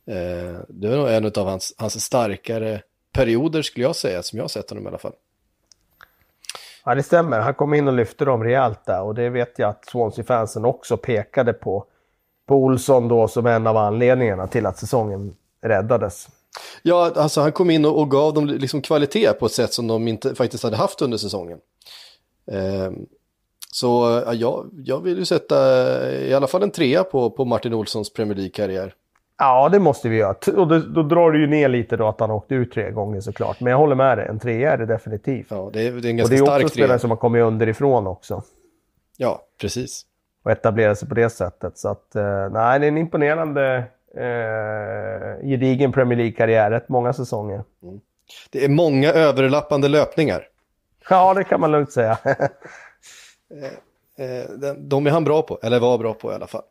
A: Eh, det var nog en av hans, hans starkare perioder skulle jag säga, som jag har sett honom i alla fall.
C: Ja, det stämmer. Han kom in och lyfte dem rejält där och det vet jag att Swansea-fansen också pekade på, på Olsson då som en av anledningarna till att säsongen räddades.
A: Ja, alltså han kom in och, och gav dem liksom kvalitet på ett sätt som de inte faktiskt hade haft under säsongen. Eh, så ja, jag vill ju sätta i alla fall en trea på, på Martin Olssons Premier League-karriär.
C: Ja, det måste vi göra. Och då, då drar du ju ner lite då att han åkte ut tre gånger såklart. Men jag håller med dig, en trea är det definitivt.
A: Ja, det är, det är en ganska stark trea. Och det är också spelare
C: som har kommit underifrån också.
A: Ja, precis.
C: Och etablerat sig på det sättet. Så att, eh, nej, det är en imponerande eh, gedigen Premier League-karriär. Rätt många säsonger. Mm.
A: Det är många överlappande löpningar.
C: Ja, det kan man lugnt säga.
A: Eh, eh, de är han bra på, eller var bra på i alla fall.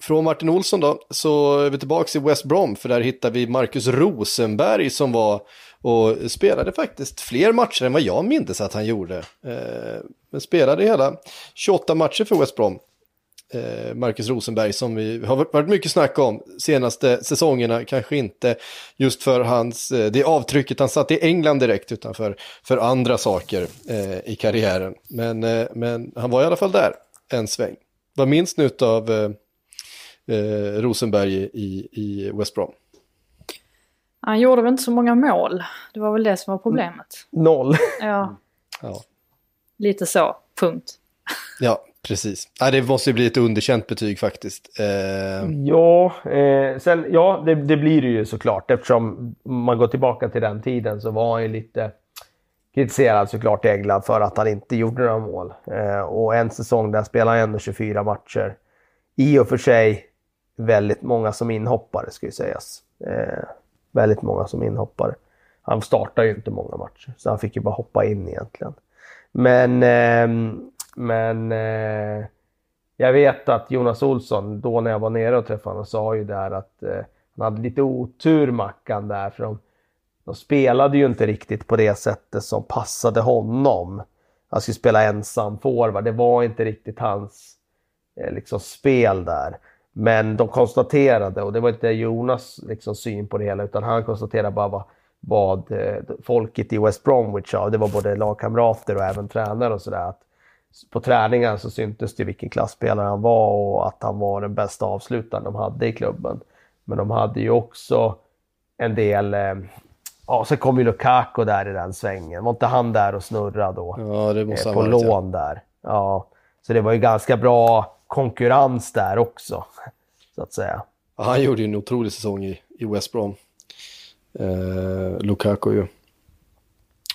A: Från Martin Olsson då, så är vi tillbaka i West Brom, för där hittar vi Marcus Rosenberg som var och spelade faktiskt fler matcher än vad jag minns att han gjorde. Eh, men spelade hela 28 matcher för West Brom eh, Marcus Rosenberg som vi har varit mycket snack om senaste säsongerna. Kanske inte just för hans, eh, det avtrycket han satt i England direkt utan för, för andra saker eh, i karriären. Men, eh, men han var i alla fall där en sväng. Vad minns ni av eh, Rosenberg i, i West Brom?
B: Han gjorde väl inte så många mål. Det var väl det som var problemet.
C: Noll.
B: Ja. ja. Lite så, punkt.
A: Ja, Precis. Ja, det måste ju bli ett underkänt betyg faktiskt.
C: Eh... Ja, eh, sen, ja det, det, blir det ju såklart. Eftersom man går tillbaka till den tiden så var han ju lite kritiserad såklart i England för att han inte gjorde några mål. Eh, och en säsong där spelade han ändå 24 matcher. I och för sig väldigt många som inhoppare ska ju sägas. Väldigt många som inhoppare. Han startar ju inte många matcher, så han fick ju bara hoppa in egentligen. Men eh, men eh, jag vet att Jonas Olsson, då när jag var nere och träffade honom, sa ju där att eh, han hade lite otur Mackan där. För de, de spelade ju inte riktigt på det sättet som passade honom. Han skulle spela ensam forward. Det var inte riktigt hans eh, liksom, spel där. Men de konstaterade, och det var inte Jonas liksom, syn på det hela, utan han konstaterade bara vad, vad eh, folket i West Bromwich sa. Det var både lagkamrater och även tränare och sådär på träningen så syntes det vilken klassspelare han var och att han var den bästa avslutaren de hade i klubben. Men de hade ju också en del, eh, ja så kom ju Lukaku där i den svängen. Var inte han där och snurrade då?
A: Ja, det måste
C: eh, På lån
A: ja.
C: där. Ja, så det var ju ganska bra konkurrens där också. Så att säga.
A: Ja, han gjorde ju en otrolig säsong i, i West Brom. Eh, Lukaku ju.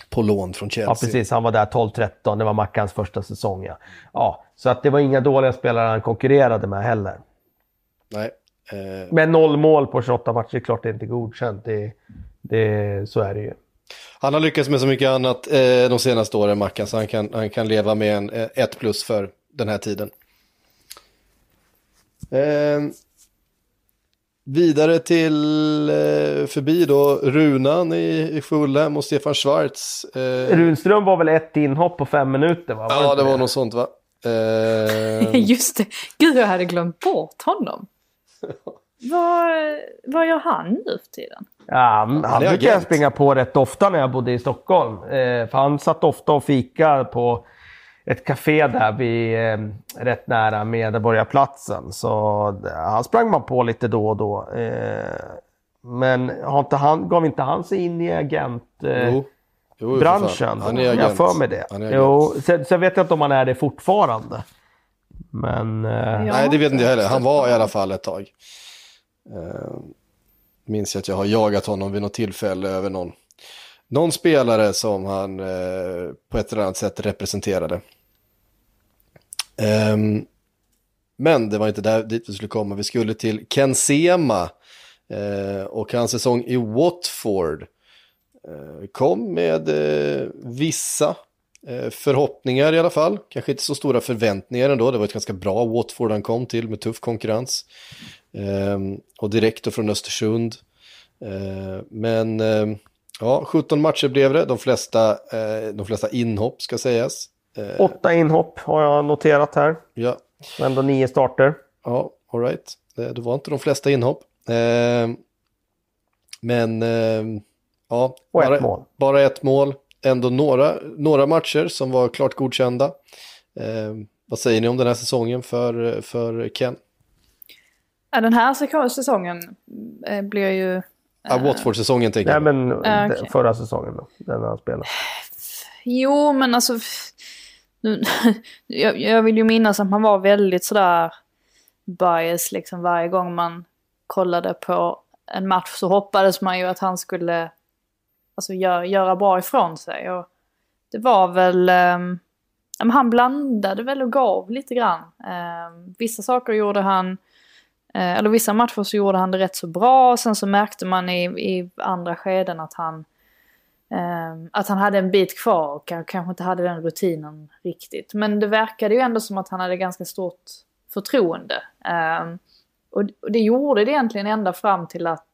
A: På lån från Chelsea.
C: Ja, precis. Han var där 12-13. Det var Mackans första säsong. Ja. ja, så att det var inga dåliga spelare han konkurrerade med heller.
A: Nej. Eh,
C: Men noll mål på 28 matcher, är klart det är inte godkänt. Det, det, så är det ju.
A: han har lyckats med så mycket annat eh, de senaste åren, Mackan, så han kan, han kan leva med en eh, ett plus för den här tiden. Eh, vidare till eh, förbi då Runan i, i Fulham och Stefan Schwarz. Eh,
C: Runström var väl ett inhopp på fem minuter? Va?
A: ja, det var något sånt va? Eh,
B: Just det. Gud, jag hade glömt bort honom. vad, gör han nu för tiden?
C: Ja, han brukar jag springa på rätt ofta när jag bodde i Stockholm. Eh, för han satt ofta och fika på ett café där vid, eh, rätt nära Medborgarplatsen. Så d- han sprang man på lite då och då. Eh, men har inte han, gav inte han sig in i agent... Eh,
A: jo. Jo,
C: branschen.
A: Han är
C: Jag
A: agent.
C: för mig det. Jo, sen, sen vet jag inte om han är det fortfarande. Men... Eh,
B: Ja.
A: Nej, det vet inte jag heller. Han var i alla fall ett tag. Uh, minns jag att jag har jagat honom vid något tillfälle över någon, någon spelare som han eh, på ett eller annat sätt representerade. Um, men det var inte där dit vi skulle komma. Vi skulle till Ken Sema uh, och hans säsong i Watford. Uh, kom med uh, vissa förhoppningar i alla fall. Kanske inte så stora förväntningar ändå. Det var ett ganska bra Watford han kom till med tuff konkurrens. Um, och direkt då från Östersund. Men ja, 17 matcher blev det. De flesta, de flesta inhopp ska sägas. Eh,
C: Åtta inhopp har jag noterat här.
A: ja,
C: Ändå nio starter.
A: Ja, all right. Det, var inte de flesta inhopp. Eh, men eh, ja,
C: Och ett
A: bara,
C: mål.
A: bara ett mål. Ändå några, några matcher som var klart godkända. Eh, vad säger ni om den här säsongen för, för Ken?
B: Ja, den här säsongen eh, blir ju...
A: Ja, Watford-säsongen tänker
C: Nej,
A: jag.
C: men
B: Ah,
C: d-
B: okej.
C: förra säsongen då. Den han spelade.
B: Jo, men alltså... Nu, jag, jag vill ju minnas att man var väldigt sådär bias liksom varje gång man kollade på en match så hoppades man ju att han skulle alltså, göra, göra bra ifrån sig. Och det var väl... Um, han blandade väl och gav lite grann. Um, vissa saker gjorde han... uh, eller vissa matcher så gjorde han det rätt så bra. Sen så märkte man i, i andra skeden att han... Ehm, att han hade en bit kvar och kanske inte hade den rutinen riktigt. Men det verkade ju ändå som att han hade ganska stort förtroende. Ehm, och, det gjorde det egentligen ända fram till att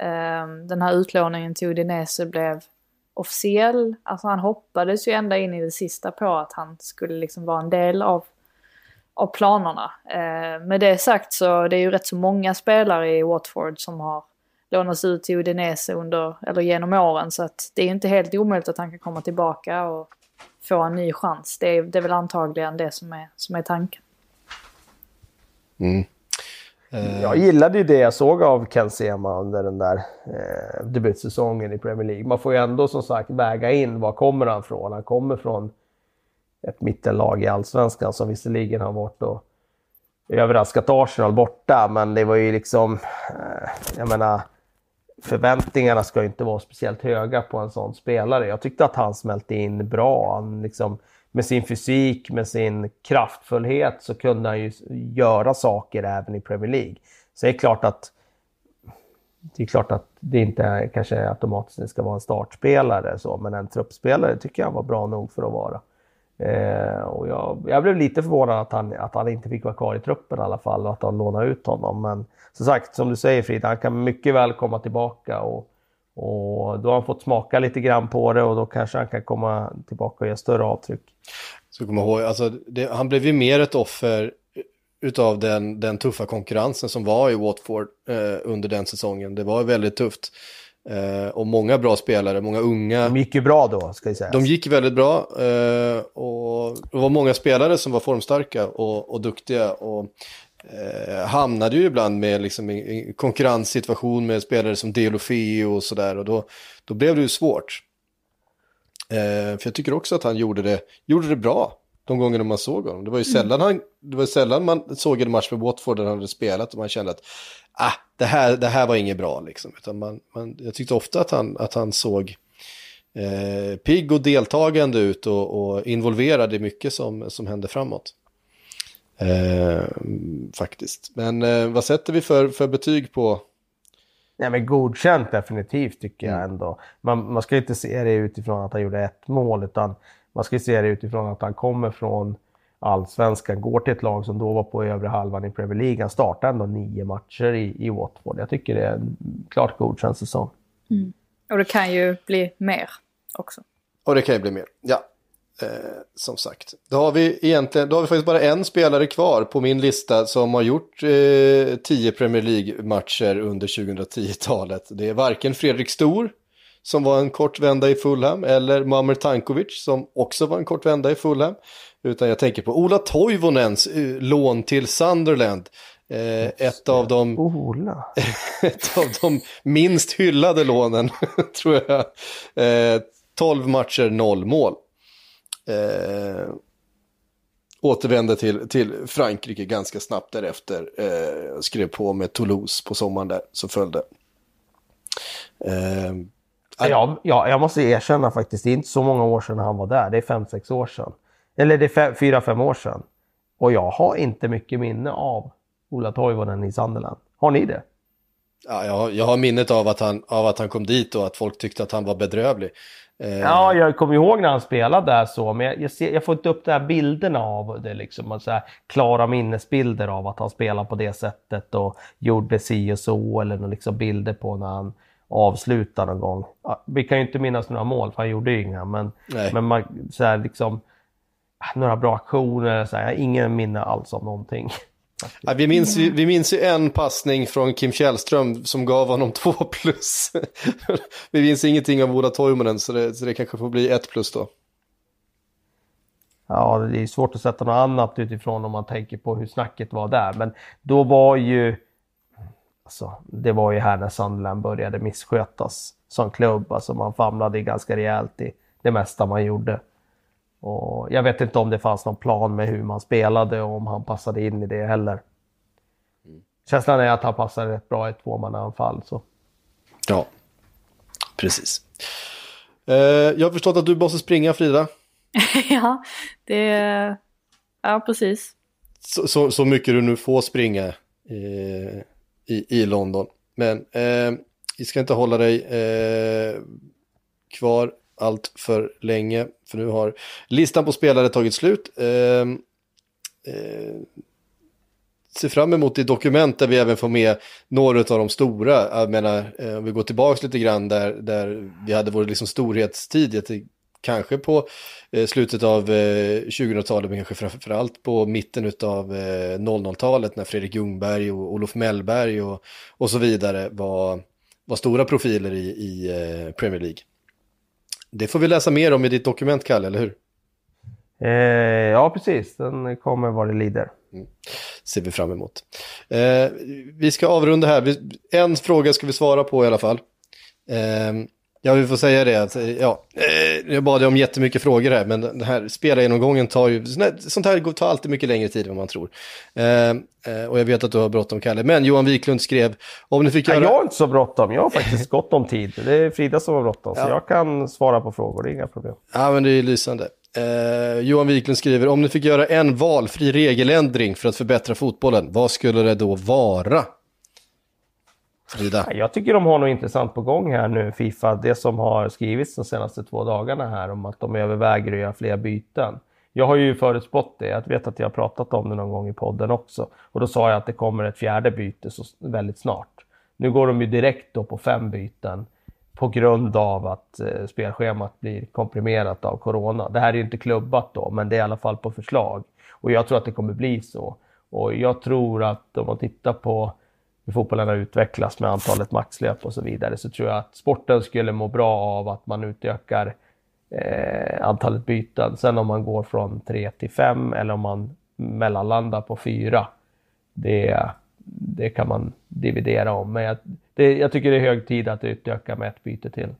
B: ehm, den här utlåningen till Udinese blev officiell. Alltså han hoppades ju ända in i det sista på att han skulle liksom vara en del av, av planerna. Eh, med det sagt så det är ju rätt så många spelare i Watford som har lånats ut till Udinese under, eller genom åren så att det är inte helt omöjligt att han kan komma tillbaka och få en ny chans. Det är, det är väl antagligen det som är, som är tanken.
A: Eh,
C: Jag gillade ju det jag såg av Ken Sema under den där eh, debutsäsongen i Premier League. Man får ju ändå som sagt väga in var kommer han från. Han kommer från ett mittenlag i Allsvenskan som visserligen har varit och överraskat Arsenal borta. Men det var ju liksom, eh, jag menar, förväntningarna ska ju inte vara speciellt höga på en sån spelare. Jag tyckte att han smälte in bra. Han liksom, med sin fysik, med sin kraftfullhet så kunde han ju göra saker även i Premier League. Så det är klart att det är klart att det inte är, kanske automatiskt ska vara en startspelare så, men en truppspelare tycker jag var bra nog för att vara. Eh, och jag, jag blev lite förvånad att han, att han inte fick vara kvar i truppen i alla fall och att de lånade ut honom. Men som sagt, som du säger Frida, han kan mycket väl komma tillbaka och, och då har han fått smaka lite grann på det och då kanske han kan komma tillbaka och göra större avtryck.
A: Så komma ihåg, alltså, det, han blev ju mer ett offer utav den, den tuffa konkurrensen som var i Watford eh, under den säsongen. Det var väldigt tufft. Eh, och många bra spelare, många unga.
C: De gick ju bra då, ska jag säga.
A: De gick väldigt bra eh, och det var många spelare som var formstarka och, och duktiga och eh, hamnade ju ibland med liksom en konkurrenssituation med spelare som Delofeo och sådär och då, då blev det ju svårt. Eh, för jag tycker också att han gjorde det, gjorde det bra. de gångerna man såg honom. Det var ju sällan, han, det var sällan man såg en match med Watford där han hade spelat och man kände att ah, det, här, det här var inget bra. Liksom. Utan man, man, jag tyckte ofta att han, att han såg eh, pigg och deltagande ut och, och involverad i mycket som, som hände framåt. Eh, faktiskt. Men eh, vad sätter vi för, för betyg på?
C: Nej men godkänt definitivt tycker jag ändå. Man, man ska inte se det utifrån att han gjorde ett mål utan man ska se det utifrån att han kommer från allsvenskan, går till ett lag som då var på övre halvan i Premier League. Han startade ändå nio matcher i, i Watford. Jag tycker det är en klart godkänd säsong.
B: Mm. Och det kan ju bli mer också.
A: Och det kan ju bli mer, ja. Eh, som sagt, då har vi egentligen, då har vi faktiskt bara en spelare kvar på min lista som har gjort eh, tio Premier League-matcher under 2010-talet. Det är varken Fredrik Stor, som var en kort vända i Fulham, eller Mamer Tankovic, som också var en kort vända i Fulham. Utan jag tänker på Ola Toivonens eh, lån till Sunderland. Eh, ett, av de, ett av de minst hyllade lånen, tror jag. Eh, 12 matcher, noll mål. Eh, återvände till, till Frankrike ganska snabbt därefter. Eh, skrev på med Toulouse på sommaren där, så följde.
C: Eh, ja, ja, jag måste erkänna faktiskt, det är inte så många år sedan han var där. Det är fem sex år sedan. Eller det är fyra, fem år sedan. Och jag har inte mycket minne av Ola Toivonen i Sunderland. Har ni det?
A: Ja, jag, jag har minnet av att, han, av att han kom dit och att folk tyckte att han var bedrövlig.
C: Eh... Ja, jag kommer ihåg när han spelade där så, men jag, jag, ser, jag får inte upp de här bilderna av det, liksom, så här, klara minnesbilder av att han spelade på det sättet och gjorde si och så, eller liksom bilder på när han avslutade någon gång. Vi kan ju inte minnas några mål, för han gjorde ju inga, men, men man, så här, liksom, några bra aktioner, så här, jag har ingen minne alls av någonting.
A: Ja, vi, minns, vi, vi minns ju en passning från Kim Källström som gav honom två plus. vi minns ingenting av Ola Toivonen så det, så det kanske får bli ett plus då.
C: Ja, det är svårt att sätta något annat utifrån om man tänker på hur snacket var där. Men då var ju... Alltså, det var ju här när Sunderland började misskötas som klubb. Alltså man famlade ganska rejält i det mesta man gjorde. Och jag vet inte om det fanns någon plan med hur man spelade och om han passade in i det heller. Mm. Känslan är att han passar rätt bra i ett tvåmannaanfall. Så.
A: Ja, precis. Eh, jag har förstått att du måste springa Frida.
B: ja, det... Ja, precis.
A: Så, så, så, mycket du nu får springa eh, i, i London. Men eh, vi ska inte hålla dig eh, kvar allt för länge. För nu har listan på spelare tagit slut. Ehm, eh, eh, ser fram emot det dokument där vi även får med några av de stora. Jag menar, eh, om vi går tillbaka lite grann där, där vi hade vår liksom storhetstid. Kanske på eh, slutet av eh, 2000-talet, men kanske framförallt på mitten av eh, 00-talet när Fredrik Ljungberg och Olof Mellberg och, och så vidare var, var stora profiler i, i eh, Premier League. Det får vi läsa mer om i ditt dokument, Kalle, eller hur?
C: Eh, ja, precis. Den kommer vad det lider. Mm.
A: ser vi fram emot. Eh, vi ska avrunda här. Vi, en fråga ska vi svara på i alla fall. Eh, Ja, vi får säga det. Att, ja, eh, jag bad om jättemycket frågor här, men den här spelargenomgången tar ju... Sånt här tar alltid mycket längre tid än vad man tror. Eh, eh, och jag vet att du har bråttom, Kalle. Men Johan Wiklund skrev, om ni fick göra...
C: jag har inte så bråttom. Jag har faktiskt gott om tid. Det är Frida som har bråttom, ja. så jag kan svara på frågor. Det är inga problem.
A: Ja, men det är lysande. Eh, Johan Wiklund skriver, om ni fick göra en valfri regeländring för att förbättra fotbollen, vad skulle det då vara?
C: Frida? Jag tycker de har något intressant på gång här nu, Fifa. Det som har skrivits de senaste två dagarna här om att de överväger att göra fler byten. Jag har ju förutspått det. Jag vet att jag har pratat om det någon gång i podden också. Och då sa jag att det kommer ett fjärde byte så väldigt snart. Nu går de ju direkt då på fem byten på grund av att eh, spelschemat blir komprimerat av corona. Det här är ju inte klubbat då, men det är i alla fall på förslag. Och jag tror att det kommer bli så. Och jag tror att om man tittar på hur fotbollen har utvecklats med antalet maxlöp och så vidare så tror jag att sporten skulle må bra av att man utökar eh, antalet byten. Sen om man går från tre till fem eller om man mellanlandar på fyra, det, det kan man dividera om. Men jag, det, jag tycker det är hög tid att utöka med ett byte till.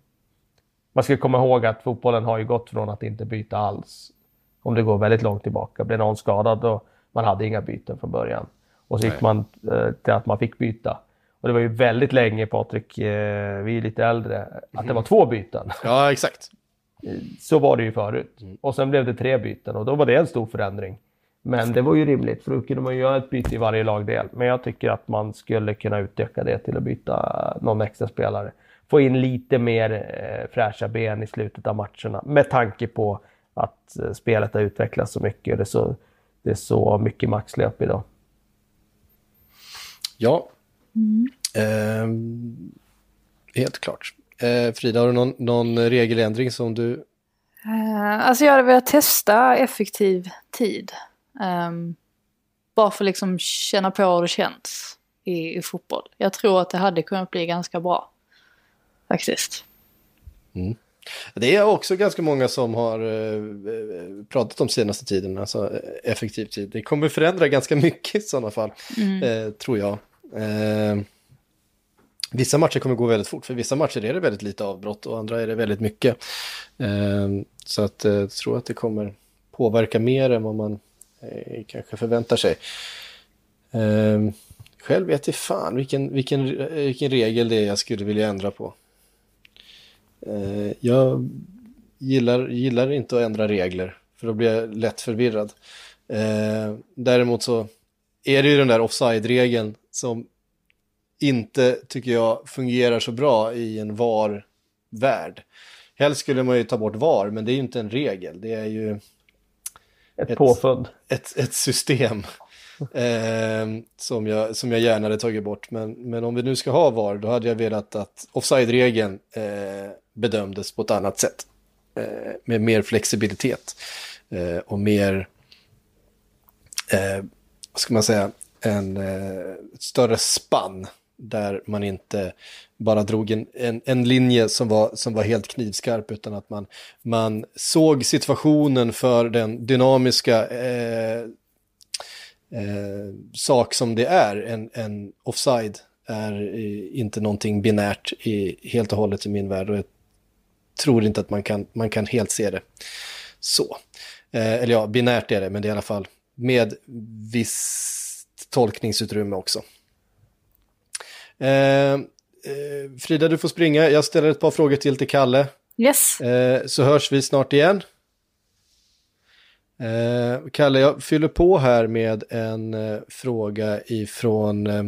C: Man ska komma ihåg att fotbollen har ju gått från att inte byta alls Om det går väldigt långt tillbaka. Blir någon skadad och man hade inga byten från början. Och så gick man eh, till att man fick byta. Och det var ju väldigt länge, Patrik, eh, vi är lite äldre, att det var två byten.
A: Ja, exakt.
C: Så var det ju förut. Och sen blev det tre byten och då var det en stor förändring. Men det var ju rimligt, för då kunde man göra ett byte i varje lagdel. Men jag tycker att man skulle kunna utöka det till att byta någon extra spelare. Få in lite mer eh, fräscha ben i slutet av matcherna med tanke på att eh, spelet har utvecklats så mycket det är så, det är så mycket maxlöp idag.
A: Ja. Eh, helt klart. Eh, Frida, har du någon, någon regeländring som du...
B: Eh, alltså jag hade velat testa effektiv tid. Ehm, bara för att liksom känna på hur det känns i, i fotboll. Jag tror att det hade kunnat bli ganska bra. Faktiskt.
A: Det är också ganska många som har eh, pratat om senaste tiden, alltså eh, effektiv tid. Det kommer förändra ganska mycket i sådana fall, eh, tror jag. Eh, vissa matcher kommer gå väldigt fort, för vissa matcher är det väldigt lite avbrott och andra är det väldigt mycket. Eh, så att eh, jag tror att det kommer påverka mer än vad man eh, kanske förväntar sig. Eh, själv vet jag fan vilken, vilken, vilken regel det är jag skulle vilja ändra på. Eh, jag gillar, gillar inte att ändra regler, för då blir jag lätt förvirrad. Eh, däremot så är det ju den där offside-regeln som inte, tycker jag, fungerar så bra i en VAR-värld. Helst skulle man ju ta bort VAR, men det är ju inte en regel. Det är ju
C: Ett,
A: Ett-
C: påfund.
A: ett, ett system eh, som, jag, som jag gärna hade tagit bort. Men, men om vi nu ska ha VAR, då hade jag velat att offside-regeln eh, bedömdes på ett annat sätt. Eh, med mer flexibilitet eh, och mer, eh, vad ska man säga, en eh, större spann. Där man inte bara drog en, en, en linje som var, som var helt knivskarp utan att man, man såg situationen för den dynamiska eh, eh, sak som det är. En, en offside är eh, inte någonting binärt i, helt och hållet i min värld. Och jag tror inte att man kan, man kan helt se det så. Eh, eller ja, binärt är det, men det är i alla fall med visst tolkningsutrymme också. Eh, Frida, du får springa. Jag ställer ett par frågor till till Kalle.
B: Yes.
A: Så hörs vi snart igen. Eh, Kalle, jag fyller på här med en eh, fråga ifrån eh,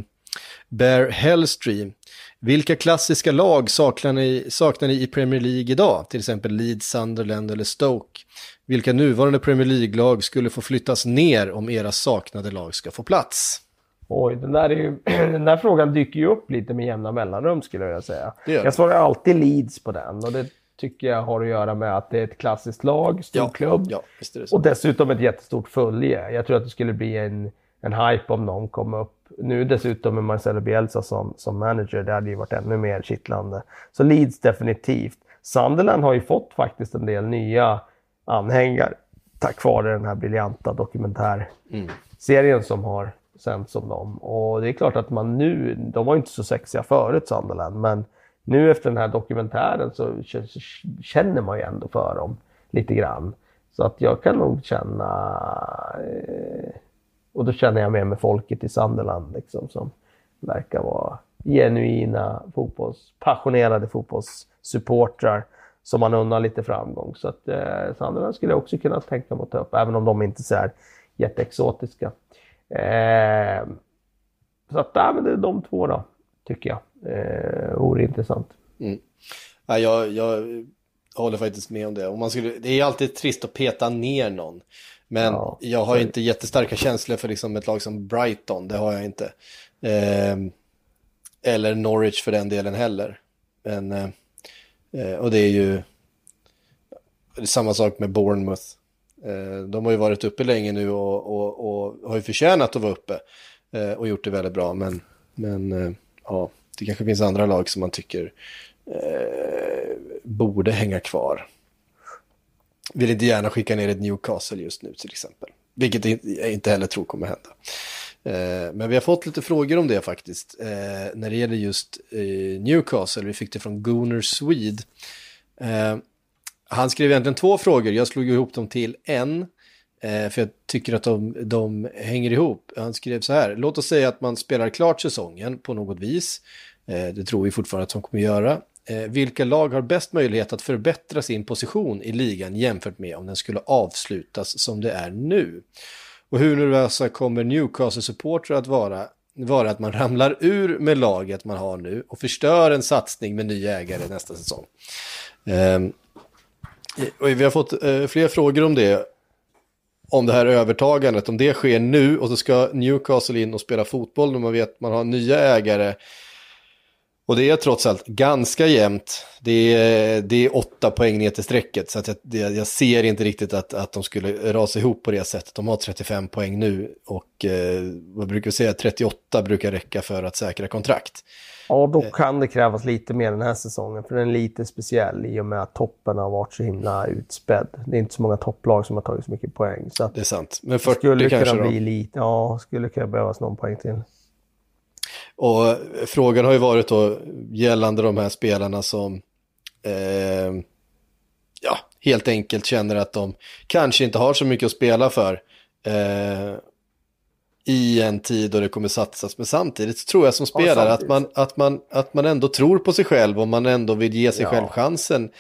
A: Bear Hellstream. Vilka klassiska lag saknar ni, saknar ni i Premier League idag? Till exempel Leeds, Sunderland eller Stoke. Vilka nuvarande Premier League-lag skulle få flyttas ner om era saknade lag ska få plats?
C: Oj, den där, är ju, den där frågan dyker ju upp lite med jämna mellanrum skulle jag vilja säga. Jag svarar alltid Leeds på den och det tycker jag har att göra med att det är ett klassiskt lag, stor klubb.
A: ja, det så.
C: Och dessutom ett jättestort följe. Jag tror att det skulle bli en, en hype om någon kom upp. Nu dessutom med Marcelo Bielsa som, som manager, det hade ju varit ännu mer kittlande. Så Leeds definitivt. Sunderland har ju fått faktiskt en del nya anhängare tack vare den här briljanta dokumentärserien som har sänds om dem. Och det är klart att man nu, de var ju inte så sexiga förut Sunderland, men nu efter den här dokumentären så känner man ju ändå för dem lite grann. Så att jag kan nog känna, eh, och då känner jag med med folket i Sunderland liksom, som verkar vara genuina fotbolls, passionerade fotbollssupportrar som man unnar lite framgång. Så att eh, Sunderland skulle jag också kunna tänka mig att ta upp, även om de inte är så här jätteexotiska. Eh, så att, nej, men det är de två då, tycker jag. Eh, vore intressant.
A: Ja, jag, jag håller faktiskt med om det. Och man skulle, det är alltid trist att peta ner någon. Men
C: Ja,
A: jag har inte jättestarka känslor för liksom ett lag som Brighton, det har jag inte. Ehm, eller Norwich för den delen heller. Men, eh, eh, och det är ju det är samma sak med Bournemouth. Eh, de har ju varit uppe länge nu och, och, och har ju förtjänat att vara uppe. Eh, och gjort det väldigt bra. Men, men eh, ja, det kanske finns andra lag som man tycker eh, borde hänga kvar. Vill inte gärna skicka ner ett Newcastle just nu till exempel. Vilket jag inte heller tror kommer hända. Eh, men vi har fått lite frågor om det faktiskt. Eh, när det gäller just eh, Newcastle. Vi fick det från Gunnar Swede. Eh, han skrev egentligen två frågor. Jag slog ihop dem till en. Eh, för jag tycker att de, de hänger ihop. Han skrev så här, låt oss säga att man spelar klart säsongen på något vis. Eh, det tror vi fortfarande att de kommer göra. Eh, vilka lag har bäst möjlighet att förbättra sin position i ligan jämfört med om den skulle avslutas som det är nu? Och hur nervösa kommer Newcastle-supportrar att vara vara att man ramlar ur med laget man har nu och förstör en satsning med nya ägare nästa säsong. Ehm, eh, um, och vi har fått eh, fler frågor om det. Om det här övertagandet, om det sker nu och så ska Newcastle in och spela fotboll när man vet att man har nya ägare och det är trots allt ganska jämnt. Det är, det är åtta poäng ner till strecket. Så att jag, det, jag ser inte riktigt att, att de skulle rasa ihop på det sättet. De har 35 poäng nu och eh, vad brukar vi säga, 38 brukar räcka för att säkra kontrakt.
C: Ja, då kan det krävas lite mer den här säsongen. För den är lite speciell i och med att toppen har varit så himla utspädd. Det är inte så många topplag som har tagit så mycket poäng. Så
A: det är sant. Men 40
C: skulle
A: kanske
C: kunna
A: då?
C: bli lite, Ja, skulle kunna behövas någon poäng till.
A: Och frågan har ju varit då gällande de här spelarna som eh, ja, helt enkelt känner att de kanske inte har så mycket att spela för eh, i en tid då det kommer satsas. Men samtidigt tror jag som spelare att, man, att, man, att man ändå tror på sig själv och man ändå vill ge sig
C: Ja.
A: själv chansen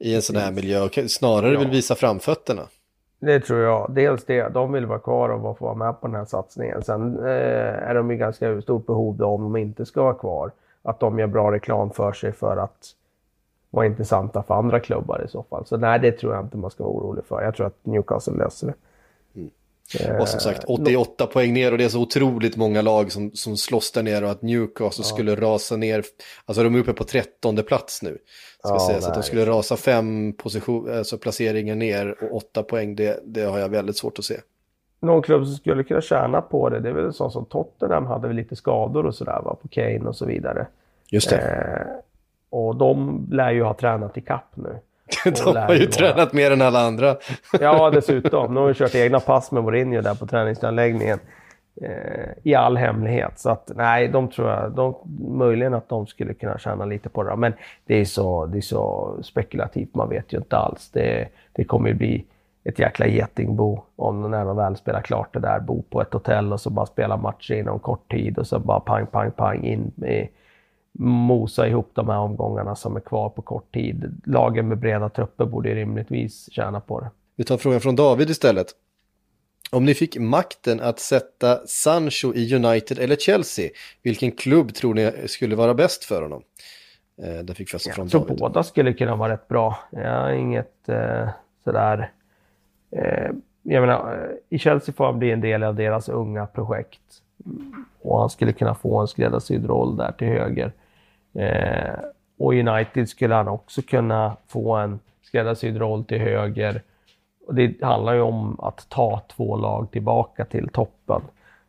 A: i en sån här miljö och snarare
C: Ja.
A: vill visa framfötterna.
C: Det tror jag. Dels det, de vill vara kvar och få vara med på den här satsningen. Sen eh, är de i ganska stort behov då, om de inte ska vara kvar. Att de gör bra reklam för sig för att vara intressanta för andra klubbar i så fall. Så nej, det tror jag inte man ska vara orolig för. Jag tror att Newcastle löser det. Eh,
A: Och som sagt, 88 poäng ner och det är så otroligt många lag som, som slåss där nere och att Newcastle skulle rasa ner. Alltså de är uppe på 13 plats nu. Ska
C: Ja,
A: säga, så att de
C: nej.
A: skulle rasa fem position, alltså placeringar ner och 8 poäng, det, det har jag väldigt svårt att se.
C: Någon klubb som skulle kunna tjäna på det, det är väl en sån som Tottenham hade väl lite skador och sådär va, på Kane och så vidare.
A: Just det.
C: Eh, och de lär ju ha tränat i kapp nu.
A: de har ju
C: ju vara-
A: tränat mer än alla andra.
C: Ja, dessutom. Nu har vi kört egna pass med Mourinho där på träningsanläggningen. Eh, I all hemlighet. Så att nej, de tror jag, de, möjligen att de skulle kunna tjäna lite på det. Men det är så, det är så spekulativt, man vet ju inte alls. Det, det kommer ju bli ett jäkla getingbo om när de väl spelar klart det där. Bo på ett hotell och så bara spela matcher inom kort tid och så bara pang, pang, pang in med mosa ihop de här omgångarna som är kvar på kort tid. Lagen med breda trupper borde ju rimligtvis tjäna på det.
A: Vi tar frågan från David istället. Om ni fick makten att sätta Sancho i United eller Chelsea, vilken klubb tror ni skulle vara bäst för honom? Eh, där fick vi alltså från David.
C: båda skulle kunna vara rätt bra. Jag har inget eh, sådär... Eh, jag menar, eh, i Chelsea får han bli en del av deras unga projekt. Och han skulle kunna få en skräddarsydd roll där till höger. Eh, och United skulle han också kunna få en skräddarsydd roll till höger. Och det handlar ju om att ta två lag tillbaka till toppen.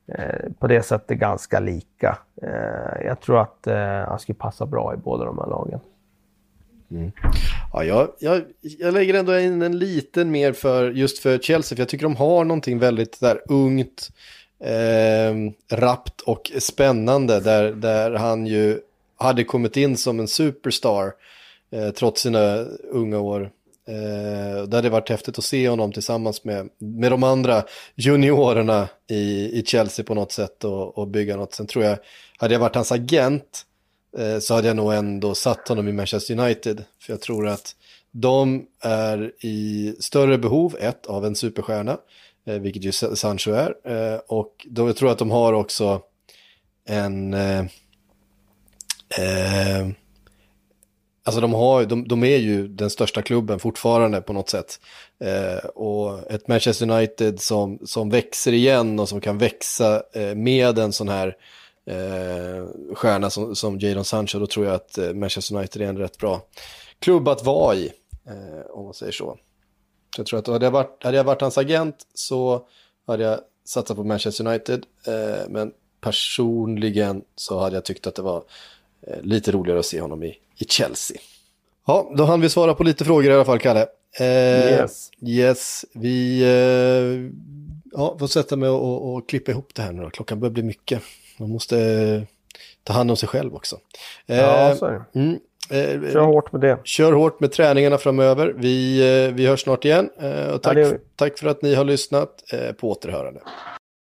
C: Eh, på det sättet ganska lika. Eh, jag tror att eh, han skulle passa bra i båda de här lagen. Mm.
A: Ja, jag, jag, jag lägger ändå in en liten mer för just för Chelsea, för jag tycker de har någonting väldigt där ungt, eh, rappt och spännande, där, där han ju hade kommit in som en superstar eh, trots sina unga år. Eh, det hade varit häftigt att se honom tillsammans med, med de andra juniorerna i, i Chelsea på något sätt och, och bygga något. Sen tror jag, hade jag varit hans agent eh, så hade jag nog ändå satt honom i Manchester United. För jag tror att de är i större behov, ett, av en superstjärna, eh, vilket ju Sancho är. Eh, och då, jag tror att de har också en... Eh, eh, alltså de, har, de, de är ju den största klubben fortfarande på något sätt. Eh, och ett Manchester United som, som växer igen och som kan växa eh, med en sån här eh, stjärna som, som Jadon Sancho, då tror jag att eh, Manchester United är en rätt bra klubb att vara i, eh, om man säger så. Så jag tror att hade jag varit, hade jag varit hans agent så hade jag satsat på Manchester United, eh, men personligen så hade jag tyckt att det var eh, lite roligare att se honom i, i Chelsea. Ja, då hann vi svara på lite frågor i alla fall, Kalle. Eh,
C: Yes.
A: Yes, vi eh, ja, får sätta mig och, och, klippa ihop det här nu då. Klockan börjar bli mycket. Man måste eh, ta hand om sig själv också.
C: Ja,
A: Eh,
C: så är det.
A: Mm. Eh,
C: Kör hårt med det.
A: Kör hårt med träningarna framöver. Vi, eh, vi hörs snart igen. Och tack,
C: vi.
A: tack för att ni har lyssnat. På återhörande.